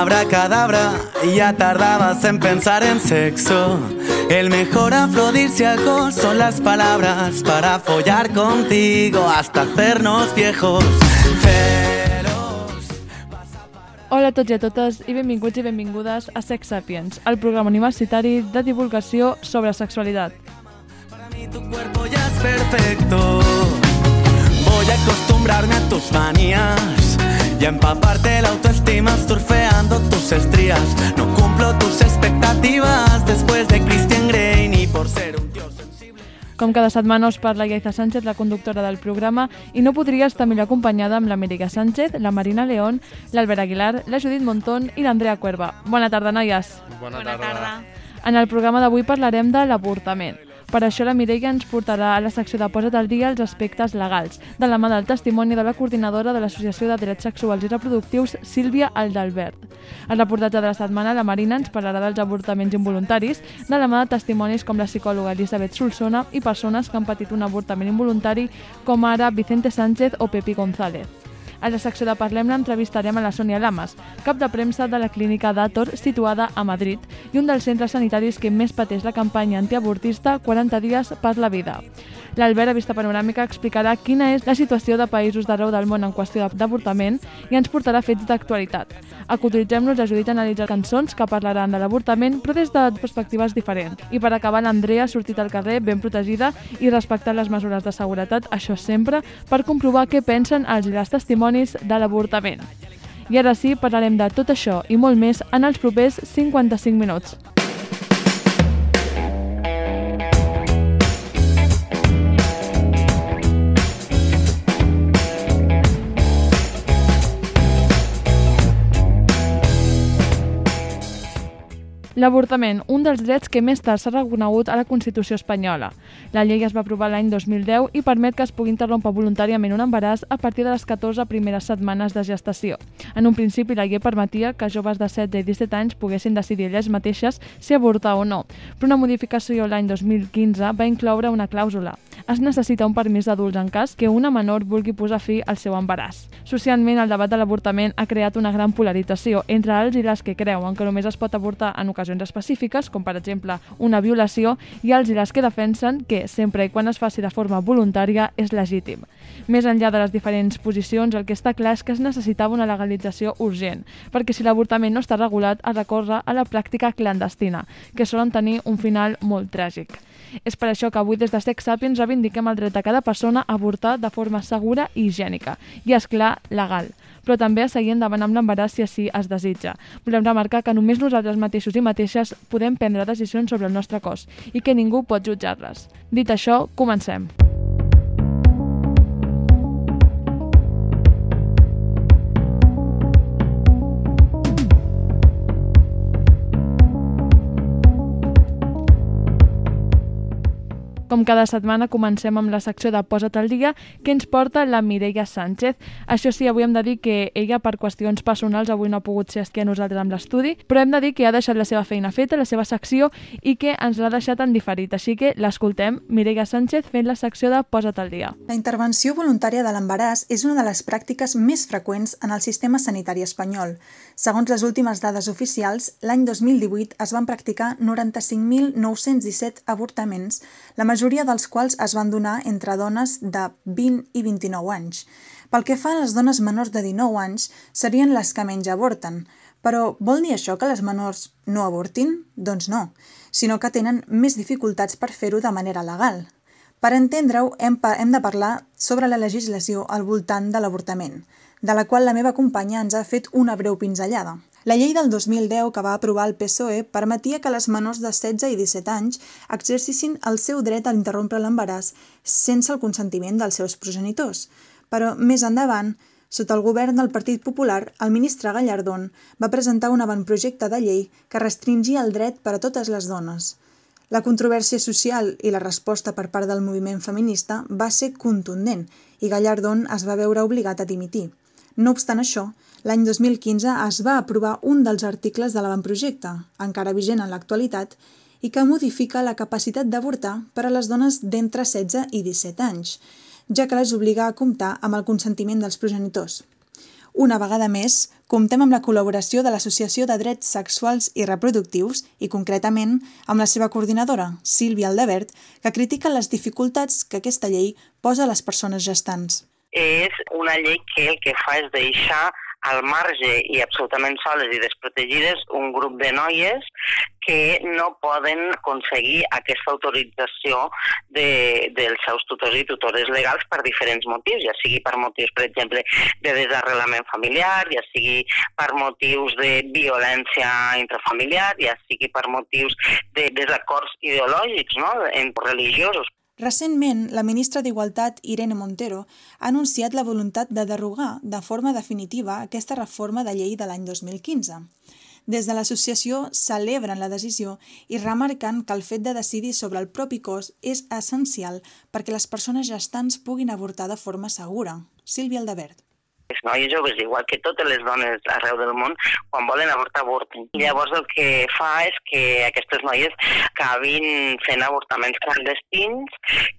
Abracadabra, ya tardabas en pensar en sexo. El mejor afrodisíaco son las palabras para follar contigo hasta hacernos viejos. Feroz. Hola a tots i a totes i benvinguts i benvingudes a Sex Sapiens, el programa universitari de divulgació sobre sexualitat. Para mí tu cuerpo ya es perfecto. Voy a acostumbrarme a tus manías y empaparte la autoestima surfeando tus estrías. No cumplo tus expectativas después de Christian Grey ni por ser un tío sensible. Com cada setmana us parla Iaiza Sánchez, la conductora del programa, i no podria estar millor acompanyada amb la Mèrica Sánchez, la Marina León, l'Albert Aguilar, la Judit Montón i l'Andrea Cuerva. Bona tarda, noies! Bona, tarda. En el programa d'avui parlarem de l'avortament. Per això la Mireia ens portarà a la secció de Posa't al dia els aspectes legals, de la mà del testimoni de la coordinadora de l'Associació de Drets Sexuals i Reproductius, Sílvia Aldalbert. Al reportatge de la setmana, la Marina ens parlarà dels avortaments involuntaris, de la mà de testimonis com la psicòloga Elisabet Solsona i persones que han patit un avortament involuntari, com ara Vicente Sánchez o Pepi González. A la secció de Parlem-ne entrevistarem a la Sònia Lamas, cap de premsa de la clínica d'Ator situada a Madrid i un dels centres sanitaris que més pateix la campanya antiavortista 40 dies per la vida. L'Albert a Vista Panoràmica explicarà quina és la situació de països d'arreu del món en qüestió d'avortament i ens portarà fets d'actualitat. A Cotitzem-nos a analitzar cançons que parlaran de l'avortament però des de perspectives diferents. I per acabar, l'Andrea ha sortit al carrer ben protegida i respectant les mesures de seguretat, això sempre, per comprovar què pensen els i les testimonis de l'avortament. I ara sí, parlarem de tot això i molt més en els propers 55 minuts. L'avortament, un dels drets que més tard s'ha reconegut a la Constitució espanyola. La llei es va aprovar l'any 2010 i permet que es pugui interrompre voluntàriament un embaràs a partir de les 14 primeres setmanes de gestació. En un principi, la llei permetia que joves de 7 i 17 anys poguessin decidir elles mateixes si avortar o no, però una modificació l'any 2015 va incloure una clàusula. Es necessita un permís d'adults en cas que una menor vulgui posar fi al seu embaràs. Socialment, el debat de l'avortament ha creat una gran polarització entre els i les que creuen que només es pot avortar en ocasions específiques, com per exemple una violació, i els i les que defensen que, sempre i quan es faci de forma voluntària, és legítim. Més enllà de les diferents posicions, el que està clar és que es necessitava una legalització urgent, perquè si l'avortament no està regulat, es recorre a la pràctica clandestina, que solen tenir un final molt tràgic. És per això que avui des de Sex Sapiens reivindiquem el dret de cada persona a avortar de forma segura i higiènica, i, és clar legal però també a seguir endavant amb l'embaràs si així es desitja. Volem remarcar que només nosaltres mateixos i mateixes podem prendre decisions sobre el nostre cos i que ningú pot jutjar-les. Dit això, comencem. Com cada setmana comencem amb la secció de Posa't al dia que ens porta la Mireia Sánchez. Això sí, avui hem de dir que ella per qüestions personals avui no ha pogut ser aquí a nosaltres amb l'estudi, però hem de dir que ha deixat la seva feina feta, la seva secció, i que ens l'ha deixat en diferit. Així que l'escoltem, Mireia Sánchez fent la secció de Posa't al dia. La intervenció voluntària de l'embaràs és una de les pràctiques més freqüents en el sistema sanitari espanyol. Segons les últimes dades oficials, l'any 2018 es van practicar 95.917 avortaments, la majoria dels quals es van donar entre dones de 20 i 29 anys. Pel que fa a les dones menors de 19 anys, serien les que menys avorten. Però vol dir això que les menors no avortin? Doncs no, sinó que tenen més dificultats per fer-ho de manera legal. Per entendre-ho, hem, hem de parlar sobre la legislació al voltant de l'avortament, de la qual la meva companya ens ha fet una breu pinzellada. La llei del 2010 que va aprovar el PSOE permetia que les menors de 16 i 17 anys exercissin el seu dret a interrompre l'embaràs sense el consentiment dels seus progenitors. Però més endavant, sota el govern del Partit Popular, el ministre Gallardón va presentar un avantprojecte de llei que restringia el dret per a totes les dones. La controvèrsia social i la resposta per part del moviment feminista va ser contundent i Gallardón es va veure obligat a dimitir. No obstant això, l'any 2015 es va aprovar un dels articles de l'avantprojecte, encara vigent en l'actualitat, i que modifica la capacitat d'avortar per a les dones d'entre 16 i 17 anys, ja que les obliga a comptar amb el consentiment dels progenitors. Una vegada més, comptem amb la col·laboració de l'Associació de Drets Sexuals i Reproductius i, concretament, amb la seva coordinadora, Sílvia Aldebert, que critica les dificultats que aquesta llei posa a les persones gestants. És una llei que el que fa és deixar al marge i absolutament soles i desprotegides un grup de noies que no poden aconseguir aquesta autorització de, dels seus tutors i tutores legals per diferents motius, ja sigui per motius, per exemple, de desarrelament familiar, ja sigui per motius de violència intrafamiliar, ja sigui per motius de desacords ideològics, no?, en religiosos. Recentment, la ministra d'Igualtat, Irene Montero, ha anunciat la voluntat de derogar de forma definitiva aquesta reforma de llei de l'any 2015. Des de l'associació celebren la decisió i remarquen que el fet de decidir sobre el propi cos és essencial perquè les persones gestants puguin avortar de forma segura. Sílvia Aldebert les noies joves, igual que totes les dones arreu del món, quan volen avortar, avorten. I llavors el que fa és que aquestes noies acabin fent avortaments clandestins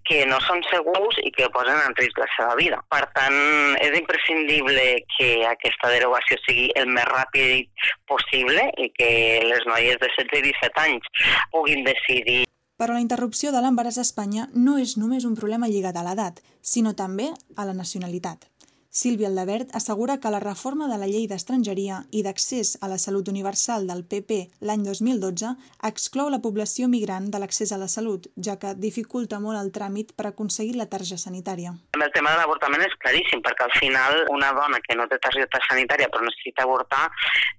que no són segurs i que posen en risc la seva vida. Per tant, és imprescindible que aquesta derogació sigui el més ràpid possible i que les noies de 16 i 17 anys puguin decidir però la interrupció de l'embaràs a Espanya no és només un problema lligat a l'edat, sinó també a la nacionalitat. Sílvia Aldebert assegura que la reforma de la llei d'estrangeria i d'accés a la salut universal del PP l'any 2012 exclou la població migrant de l'accés a la salut, ja que dificulta molt el tràmit per aconseguir la targeta sanitària. El tema de l'avortament és claríssim, perquè al final una dona que no té targeta sanitària però necessita avortar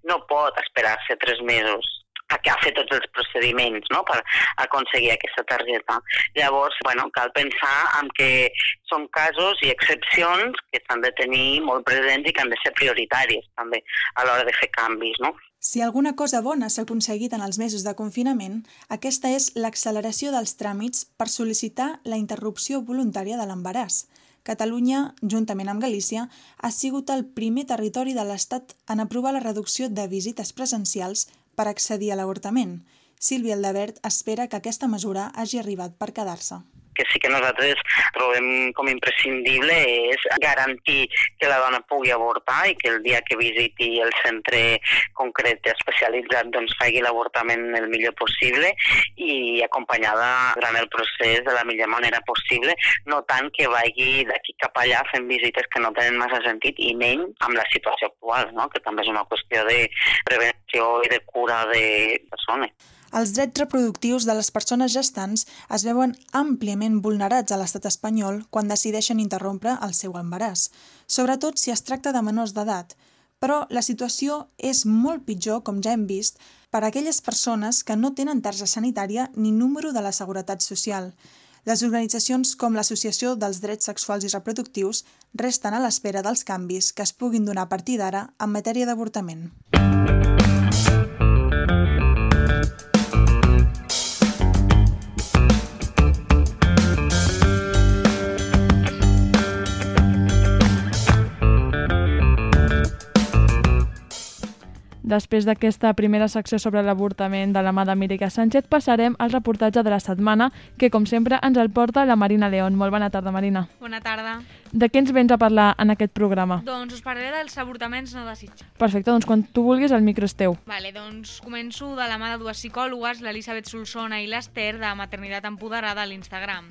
no pot esperar-se tres mesos a fet tots els procediments no? per aconseguir aquesta targeta. Llavors, bueno, cal pensar en que són casos i excepcions que s'han de tenir molt presents i que han de ser prioritàries també a l'hora de fer canvis. No? Si alguna cosa bona s'ha aconseguit en els mesos de confinament, aquesta és l'acceleració dels tràmits per sol·licitar la interrupció voluntària de l'embaràs. Catalunya, juntament amb Galícia, ha sigut el primer territori de l'Estat en aprovar la reducció de visites presencials per accedir a l'avortament. Sílvia Aldebert espera que aquesta mesura hagi arribat per quedar-se que sí que nosaltres trobem com imprescindible és garantir que la dona pugui avortar i que el dia que visiti el centre concret especialitzat doncs faci l'avortament el millor possible i acompanyada durant el procés de la millor manera possible, no tant que vagi d'aquí cap allà fent visites que no tenen massa sentit i menys amb la situació actual, no? que també és una qüestió de prevenció i de cura de persones. Els drets reproductius de les persones gestants es veuen àmpliament vulnerats a l'estat espanyol quan decideixen interrompre el seu embaràs, sobretot si es tracta de menors d'edat. Però la situació és molt pitjor, com ja hem vist, per a aquelles persones que no tenen targeta sanitària ni número de la Seguretat Social. Les organitzacions com l'Associació dels Drets Sexuals i Reproductius resten a l'espera dels canvis que es puguin donar a partir d'ara en matèria d'avortament. Després d'aquesta primera secció sobre l'avortament de la mà de Mírica Sánchez, passarem al reportatge de la setmana, que com sempre ens el porta la Marina León. Molt bona tarda, Marina. Bona tarda. De què ens vens a parlar en aquest programa? Doncs us parlaré dels avortaments no desitjats. Perfecte, doncs quan tu vulguis el micro és teu. Vale, doncs començo de la mà de dues psicòlogues, l'Elisabet Solsona i l'Ester, de Maternitat Empoderada a l'Instagram.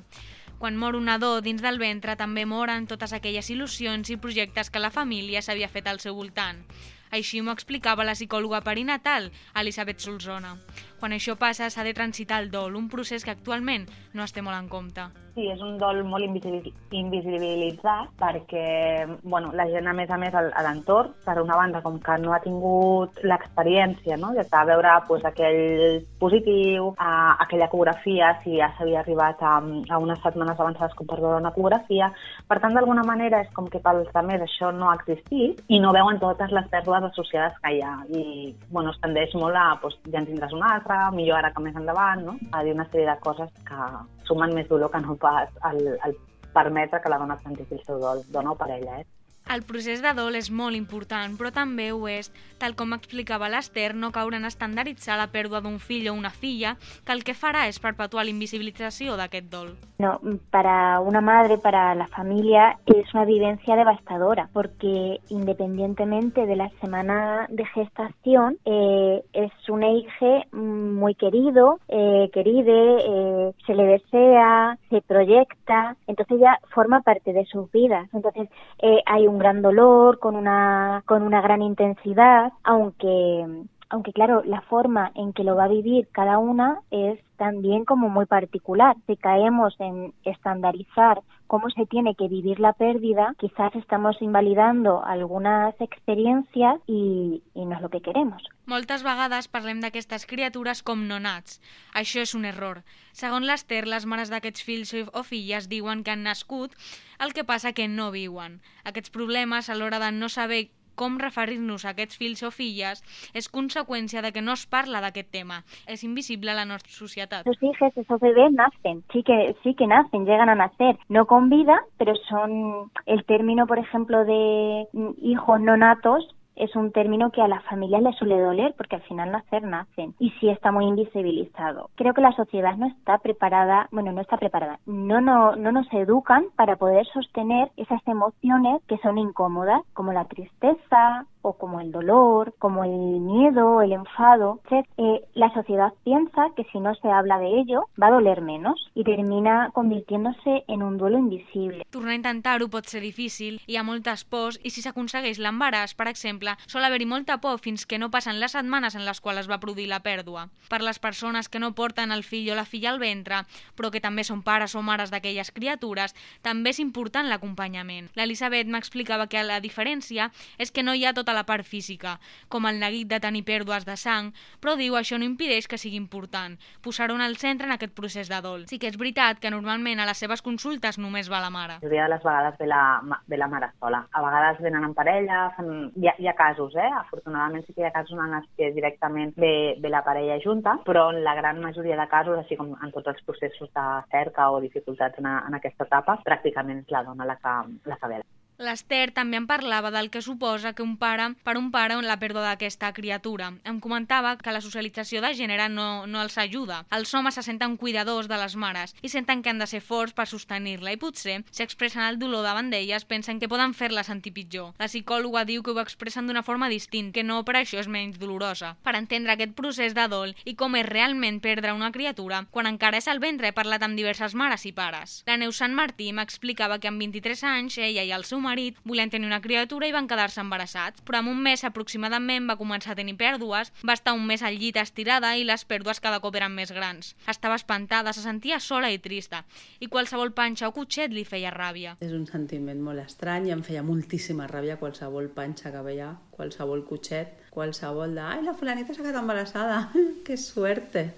Quan mor un nadó dins del ventre també moren totes aquelles il·lusions i projectes que la família s'havia fet al seu voltant. Així m'ho explicava la psicòloga perinatal, Elisabet Solzona. Quan això passa, s'ha de transitar el dol, un procés que actualment no es té molt en compte. Sí, és un dol molt invisibilitzat perquè bueno, la gent, a més a més, a l'entorn, per una banda, com que no ha tingut l'experiència no? de veure pues, aquell positiu, a, aquella ecografia, si ja s'havia arribat a, a unes setmanes avançades com per veure una ecografia. Per tant, d'alguna manera, és com que pels altres això no ha existit i no veuen totes les pèrdues associades que hi ha. I bueno, es tendeix molt a, pues, ja en tindràs una altra, millor ara que més endavant, no? a dir una sèrie de coses que sumen més dolor que no pas el, el permetre que la dona senti el seu dol, dona o parella. Eh? El procés de dol és molt important, però també ho és, tal com explicava l'Ester, no caure en estandarditzar la pèrdua d'un fill o una filla, que el que farà es perpetuar la invisibilización de aquest dol. No, para una madre, para la familia, es una vivencia devastadora, porque independientemente de la semana de gestación, eh, es un eje muy querido, eh, queride, eh, se le desea, se proyecta, entonces ya forma parte de sus vidas. Entonces eh, hay un gran dolor, con una, con una gran intensidad, aunque, aunque claro, la forma en que lo va a vivir cada una es también como muy particular. Si caemos en estandarizar cómo se tiene que vivir la pérdida, quizás estamos invalidando algunas experiencias y, y no es lo que queremos. Moltes vegades parlem d'aquestes criatures com no nats. Això és un error. Segons l'Ester, les mares d'aquests fills o filles diuen que han nascut, el que passa que no viuen. Aquests problemes a l'hora de no saber com referir-nos a aquests fills o filles és conseqüència de que no es parla d'aquest tema. És invisible a la nostra societat. Los hijos, esos bebés nacen, sí que, sí que nacen, llegan a nacer, no con vida, pero son el término, por ejemplo, de hijos no natos, es un término que a las familias les suele doler porque al final nacer nacen y sí está muy invisibilizado. Creo que la sociedad no está preparada, bueno, no está preparada, no, no, no nos educan para poder sostener esas emociones que son incómodas, como la tristeza, o como el dolor, como el miedo, el enfado. Eh, la sociedad piensa que si no se habla de ello va a doler menos y termina convirtiéndose en un duelo invisible. Tornar a intentar-ho pot ser difícil, hi ha moltes pors i si s'aconsegueix l'embaràs, per exemple, sol haver-hi molta por fins que no passen les setmanes en les quals es va produir la pèrdua. Per les persones que no porten el fill o la filla al ventre, però que també són pares o mares d'aquelles criatures, també és important l'acompanyament. L'Elisabet m'explicava que la diferència és que no hi ha tota tota la part física, com el neguit de tenir pèrdues de sang, però diu això no impedeix que sigui important, posar-ho el centre en aquest procés de dol. Sí que és veritat que normalment a les seves consultes només va la mare. La majoria de les vegades ve la, ve la mare sola. A vegades venen en parella, fan... hi, ha, hi ha casos, eh? Afortunadament sí que hi ha casos en els que directament ve, ve la parella junta, però en la gran majoria de casos, així com en tots els processos de cerca o dificultats en, en aquesta etapa, pràcticament és la dona la que, la que ve. L'Ester també em parlava del que suposa que un pare, per un pare la pèrdua d'aquesta criatura. Em comentava que la socialització de gènere no, no els ajuda. Els homes se senten cuidadors de les mares i senten que han de ser forts per sostenir-la i potser, si expressen el dolor davant d'elles, pensen que poden fer-la sentir pitjor. La psicòloga diu que ho expressen d'una forma distinta, que no per això és menys dolorosa. Per entendre aquest procés de dol i com és realment perdre una criatura, quan encara és al ventre he parlat amb diverses mares i pares. La Neus Sant Martí m'explicava que amb 23 anys ella i el seu marit volien tenir una criatura i van quedar-se embarassats, però en un mes aproximadament va començar a tenir pèrdues, va estar un mes al llit estirada i les pèrdues cada cop eren més grans. Estava espantada, se sentia sola i trista, i qualsevol panxa o cotxet li feia ràbia. És un sentiment molt estrany i em feia moltíssima ràbia qualsevol panxa que veia, qualsevol cotxet, qualsevol de «Ai, la fulanita s'ha quedat embarassada, que suerte!»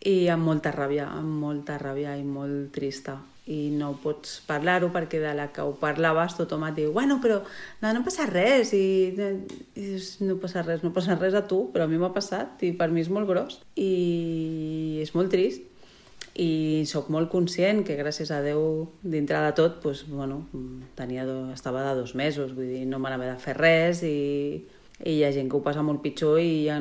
i amb molta ràbia, amb molta ràbia i molt trista i no pots parlar-ho perquè de la que ho parlaves tothom et diu bueno, però no, no passa res i, i dius, no passa res, no passa res a tu però a mi m'ha passat i per mi és molt gros i és molt trist i sóc molt conscient que gràcies a Déu dintre de tot pues, bueno, tenia do, estava de dos mesos vull dir, no m'anava de fer res i i hi ha gent que ho passa molt pitjor i hi ha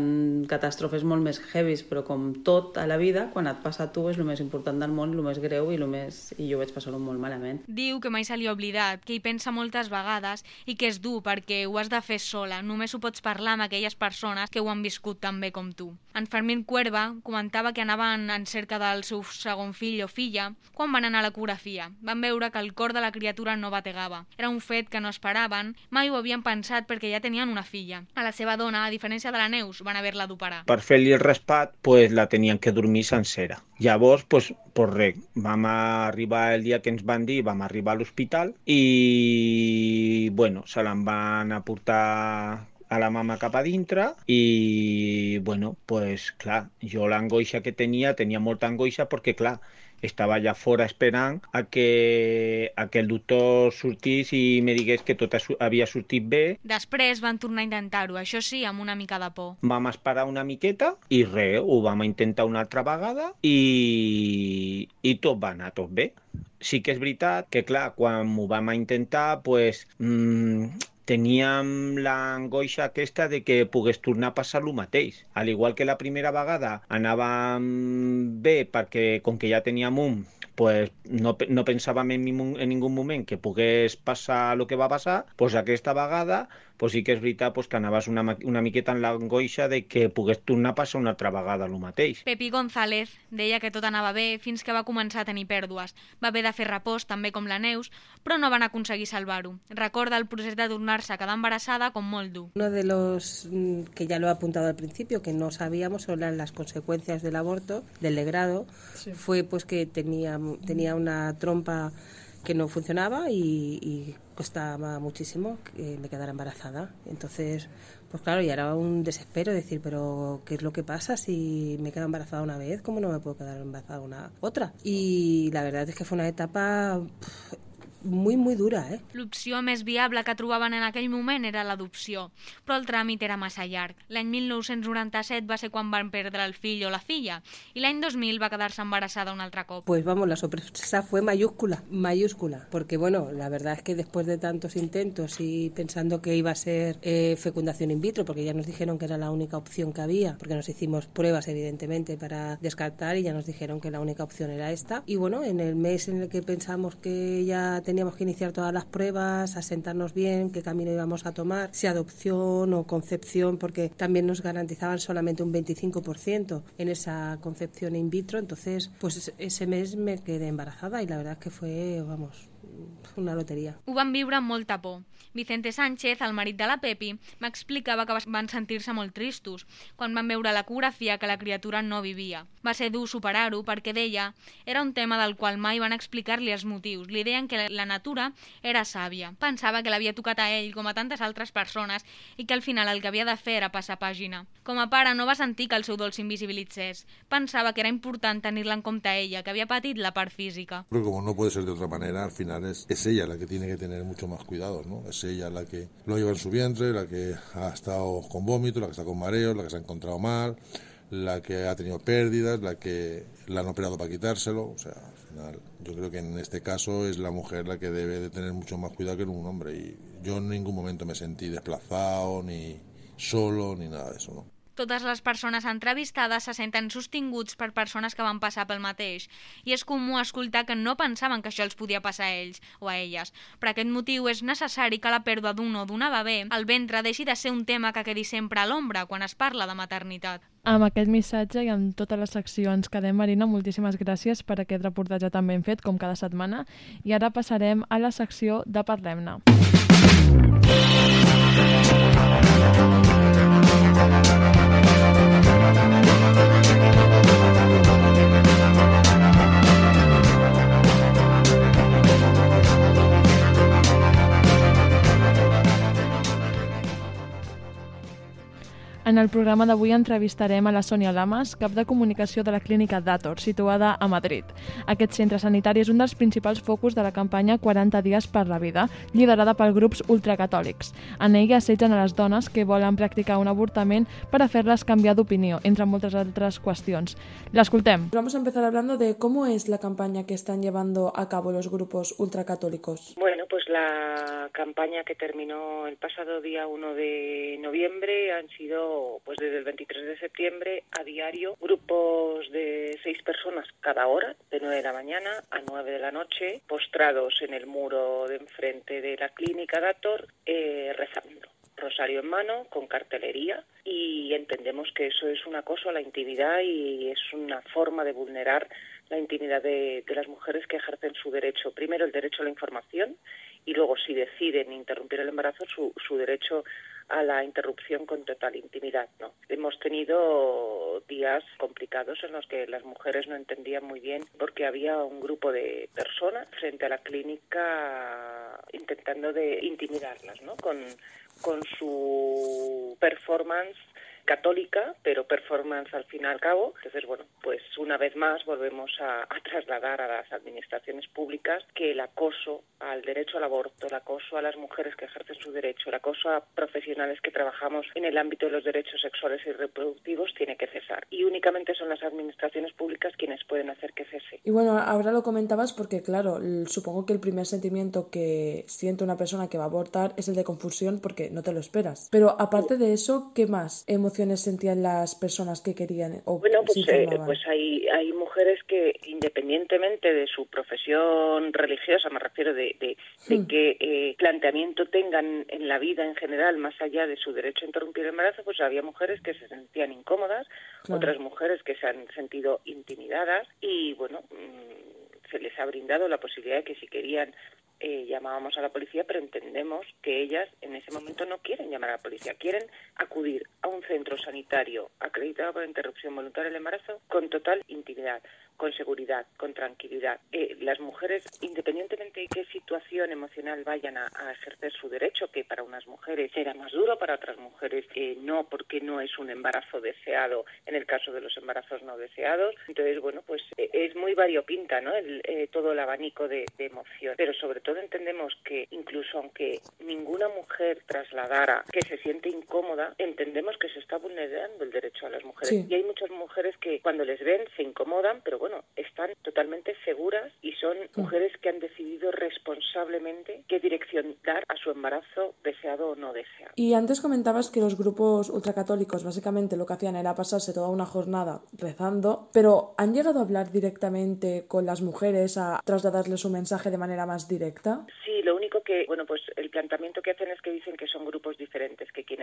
catàstrofes molt més heavies, però com tot a la vida, quan et passa a tu és el més important del món, el més greu i, el més... i jo vaig passar-ho molt malament. Diu que mai se li ha oblidat, que hi pensa moltes vegades i que és dur perquè ho has de fer sola, només ho pots parlar amb aquelles persones que ho han viscut tan bé com tu. En Fermín Cuerva comentava que anaven en cerca del seu segon fill o filla quan van anar a l'ecografia. Van veure que el cor de la criatura no bategava. Era un fet que no esperaven, mai ho havien pensat perquè ja tenien una filla a la seva dona, a diferència de la Neus, van haver-la d'operar. Per fer-li el respat, pues, la tenien que dormir sencera. Llavors, pues, pues res, vam arribar el dia que ens van dir, vam arribar a l'hospital i, bueno, se l'en van aportar a la mama cap a dintre i, bueno, pues clar, jo l'angoixa que tenia, tenia molta angoixa perquè, clar, estava allà fora esperant a que, a que el doctor sortís i me digués que tot havia sortit bé. Després van tornar a intentar-ho, això sí, amb una mica de por. Vam esperar una miqueta i res, ho vam intentar una altra vegada i, i tot va anar tot bé. Sí que és veritat que, clar, quan ho vam intentar, pues, mmm, teníem l'angoixa aquesta de que pogués tornar a passar el mateix. Al igual que la primera vegada anàvem bé perquè com que ja teníem un, pues no, no pensàvem en, en ningú moment que pogués passar el que va passar, pues aquesta vegada pues sí que és veritat pues, que anaves una, una miqueta en l'angoixa de que pogués tornar a passar una altra vegada el mateix. Pepi González deia que tot anava bé fins que va començar a tenir pèrdues. Va haver de fer repòs, també com la Neus, però no van aconseguir salvar-ho. Recorda el procés de tornar-se a quedar embarassada com molt dur. Uno de los mm, que ya lo he apuntado al principio, que no sabíamos eran las consecuencias del aborto, del legrado, sí. fue pues que tenía, tenía una trompa que no funcionaba y, y costaba muchísimo que me quedara embarazada. Entonces, pues claro, ya era un desespero decir, pero ¿qué es lo que pasa si me quedo embarazada una vez? ¿Cómo no me puedo quedar embarazada una otra? Y la verdad es que fue una etapa muy, muy dura, eh? L'opció més viable que trobaven en aquell moment era l'adopció, però el tràmit era massa llarg. L'any 1997 va ser quan van perdre el fill o la filla, i l'any 2000 va quedar-se embarassada un altre cop. Pues vamos, la sorpresa fue mayúscula, mayúscula, porque bueno, la verdad es que después de tantos intentos y pensando que iba a ser eh, fecundación in vitro, porque ya nos dijeron que era la única opción que había, porque nos hicimos pruebas evidentemente para descartar y ya nos dijeron que la única opción era esta. Y bueno, en el mes en el que pensamos que ya teníamos que iniciar todas las pruebas, asentarnos bien, qué camino íbamos a tomar, si adopción o concepción, porque también nos garantizaban solamente un 25% en esa concepción in vitro. Entonces, pues ese mes me quedé embarazada y la verdad es que fue, vamos, una loteria. Ho van viure amb molta por. Vicente Sánchez, el marit de la Pepi, m'explicava que van sentir-se molt tristos quan van veure l'ecografia que la criatura no vivia. Va ser dur superar-ho perquè deia era un tema del qual mai van explicar-li els motius. Li deien que la natura era sàvia. Pensava que l'havia tocat a ell com a tantes altres persones i que al final el que havia de fer era passar pàgina. Com a pare no va sentir que el seu dol s'invisibilitzés. Pensava que era important tenir-la en compte a ella, que havia patit la part física. Però com no puede ser de otra manera, al final es, ella la que tiene que tener mucho más cuidado, ¿no? Es ella la que lo lleva en su vientre, la que ha estado con vómito, la que está con mareos, la que se ha encontrado mal, la que ha tenido pérdidas, la que la han operado para quitárselo, o sea, al final yo creo que en este caso es la mujer la que debe de tener mucho más cuidado que un hombre y yo en ningún momento me sentí desplazado ni solo ni nada de eso, ¿no? Totes les persones entrevistades se senten sostinguts per persones que van passar pel mateix i és comú escoltar que no pensaven que això els podia passar a ells o a elles. Per aquest motiu és necessari que la pèrdua d'un o d'una bebè al ventre deixi de ser un tema que quedi sempre a l'ombra quan es parla de maternitat. Amb aquest missatge i amb totes les seccions que quedem, Marina, moltíssimes gràcies per aquest reportatge tan ben fet, com cada setmana. I ara passarem a la secció de Parlem-ne. En el programa d'avui entrevistarem a la Sònia Lamas, cap de comunicació de la clínica Dator, situada a Madrid. Aquest centre sanitari és un dels principals focus de la campanya 40 dies per la vida, liderada per grups ultracatòlics. En ella assetgen a les dones que volen practicar un avortament per a fer-les canviar d'opinió, entre moltes altres qüestions. L'escoltem. Vamos a empezar hablando de cómo es la campaña que están llevando a cabo los grupos ultracatólicos. Bueno, pues la campaña que terminó el pasado día 1 de noviembre han sido pues desde el 23 de septiembre a diario grupos de seis personas cada hora, de 9 de la mañana a 9 de la noche, postrados en el muro de enfrente de la clínica Dator, eh, rezando. Rosario en mano, con cartelería, y entendemos que eso es un acoso a la intimidad y es una forma de vulnerar la intimidad de, de, las mujeres que ejercen su derecho, primero el derecho a la información y luego si deciden interrumpir el embarazo su, su derecho a la interrupción con total intimidad. ¿no? Hemos tenido días complicados en los que las mujeres no entendían muy bien porque había un grupo de personas frente a la clínica intentando de intimidarlas ¿no? con, con su performance católica, pero performance al fin y al cabo. Entonces, bueno, pues una vez más volvemos a, a trasladar a las administraciones públicas que el acoso al derecho al aborto, el acoso a las mujeres que ejercen su derecho, el acoso a profesionales que trabajamos en el ámbito de los derechos sexuales y reproductivos tiene que cesar. Y únicamente son las administraciones públicas quienes pueden hacer que cese. Y bueno, ahora lo comentabas porque, claro, supongo que el primer sentimiento que siente una persona que va a abortar es el de confusión porque no te lo esperas. Pero aparte de eso, ¿qué más emociones sentían las personas que querían o Bueno, pues, eh, pues hay, hay mujeres que independientemente de su profesión religiosa, me refiero de, de, de Hmm. qué eh, planteamiento tengan en la vida en general, más allá de su derecho a interrumpir el embarazo, pues había mujeres que se sentían incómodas, Claro. otras mujeres que se han sentido intimidadas y bueno, mm, se les ha brindado la posibilidad de que si querían eh, llamábamos a la policía, pero entendemos que ellas en ese momento no quieren llamar a la policía, quieren acudir a un centro sanitario acreditado por interrupción voluntaria del embarazo con total intimidad, con seguridad, con tranquilidad. Eh, las mujeres, independientemente de qué situación emocional vayan a, a ejercer su derecho, que para unas mujeres será más duro, para otras mujeres eh, no, porque no es un embarazo deseado en el caso de los embarazos no deseados. Entonces, bueno, pues eh, es muy variopinta, ¿no? El, eh, todo el abanico de, de emoción. Pero sobre todo entendemos que incluso aunque ninguna mujer trasladara que se siente incómoda, entendemos que se está vulnerando el derecho a las mujeres. Sí. Y hay muchas mujeres que cuando les ven se incomodan, pero bueno, están totalmente seguras y son mujeres que han decidido responsablemente qué dirección dar a su embarazo deseado o no deseado. Y antes comentabas que los grupos ultracatólicos básicamente lo que hacían era pasarse toda una jornada rezando, pero ¿han llegado a hablar directamente con las mujeres a trasladarles su mensaje de manera más directa? Sí, lo único que, bueno, pues el planteamiento que hacen es que dicen que son grupos diferentes, que quienes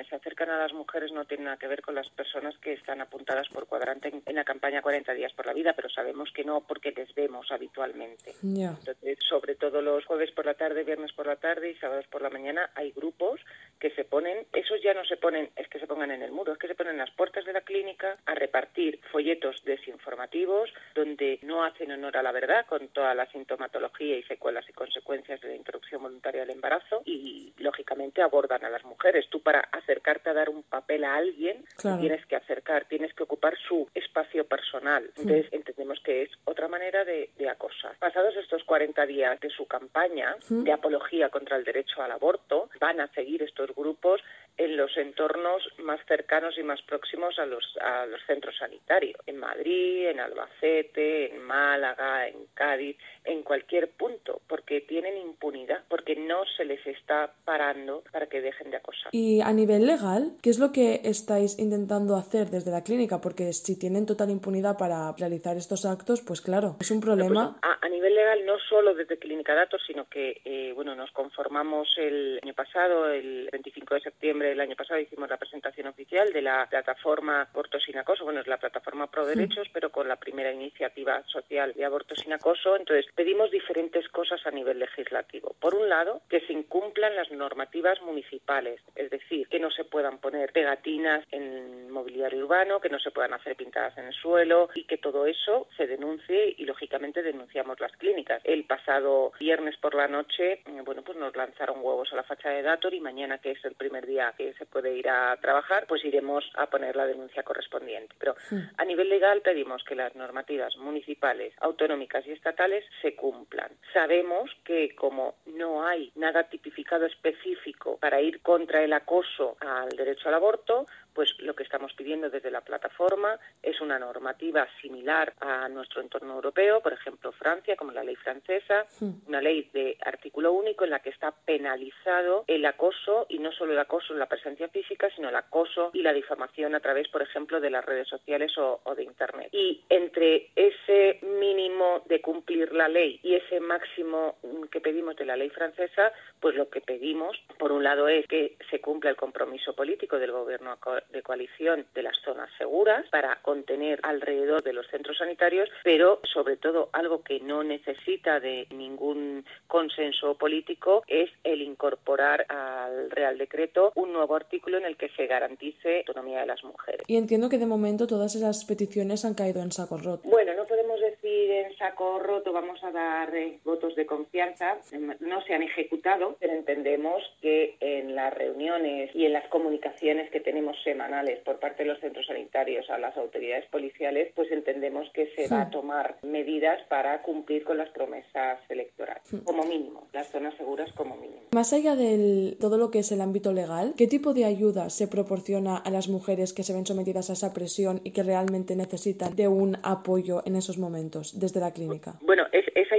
a las mujeres no tienen nada que ver con las personas que están apuntadas por cuadrante en, en la campaña 40 días por la vida, pero sabemos que no porque les vemos habitualmente. Entonces, sobre todo los jueves por la tarde, viernes por la tarde y sábados por la mañana, hay grupos que se ponen, esos ya no se ponen, es que se pongan en el muro, es que se ponen en las puertas de la clínica a repartir folletos desinformativos donde no hacen honor a la verdad con toda la sintomatología y secuelas y consecuencias de la interrupción voluntaria del embarazo y, lógicamente, abordan a las mujeres. Tú para acercarte a dar un papel a alguien, Claro. tienes que acercar, tienes que ocupar su espacio personal. Entonces, entendemos que es otra manera de, de acosar. Pasados estos 40 días de su campaña de apología contra el derecho al aborto, van a seguir estos grupos en los entornos más cercanos y más próximos a los, a los centros sanitarios, en Madrid, en Albacete, en Málaga, en Cádiz, en cualquier punto, porque tienen impunidad, no se les está parando para que dejen de acosar. Y a nivel legal, ¿qué es lo que estáis intentando hacer desde la clínica? Porque si tienen total impunidad para realizar estos actos, pues claro, es un problema. A, a nivel legal, no solo desde Clínica Datos, sino que eh, bueno, nos conformamos el año pasado, el 25 de septiembre del año pasado, hicimos la presentación oficial de la plataforma Aborto sin Acoso. Bueno, es la plataforma Pro Derechos, pero con la primera iniciativa social de aborto sin acoso. Entonces, pedimos diferentes cosas a nivel legislativo. Por un lado, que se incumplan las normativas municipales, es decir, que no se puedan poner pegatinas en mobiliario urbano, que no se puedan hacer pintadas en el suelo y que todo eso se denuncie y lógicamente denunciamos las clínicas. El pasado viernes por la noche, eh, bueno, pues nos lanzaron huevos a la fachada de Dator y mañana, que es el primer día que se puede ir a trabajar, pues iremos a poner la denuncia correspondiente. Pero a nivel legal pedimos que las normativas municipales, autonómicas y estatales se cumplan. Sabemos que como no hay nada tipificado específico para ir contra el acoso al derecho al aborto, pues lo que estamos pidiendo desde la plataforma es una normativa similar a nuestro entorno europeo, por ejemplo Francia, como la ley francesa, una ley de artículo único en la que está penalizado el acoso y no solo el acoso en la presencia física, sino el acoso y la difamación a través, por ejemplo, de las redes sociales o, o de Internet. Y entre ese mínimo de cumplir la ley y ese máximo mm, que pedimos de la ley francesa, pues lo que pedimos, por un lado, es que se cumpla el compromiso político del gobierno de coalición de las zonas seguras para contener alrededor de los centros sanitarios, pero sobre todo algo que no necesita de ningún consenso político es el incorporar al Real Decreto un nuevo artículo en el que se garantice la autonomía de las mujeres. Y entiendo que de momento todas esas peticiones han caído en saco roto. Bueno, no podemos decir en saco roto vamos a dar eh, votos de confianza, no se han ejecutado, pero entendemos que en las reuniones y en las comunicaciones que tenemos semanales por parte de los centros sanitarios a las autoridades policiales, pues entendemos que se va a tomar medidas para cumplir con las promesas electorales, como mínimo, las zonas seguras como mínimo. Más allá de todo lo que es el ámbito legal, ¿qué tipo de ayuda se proporciona a las mujeres que se ven sometidas a esa presión y que realmente necesitan de un apoyo en esos momentos desde la clínica? Bueno,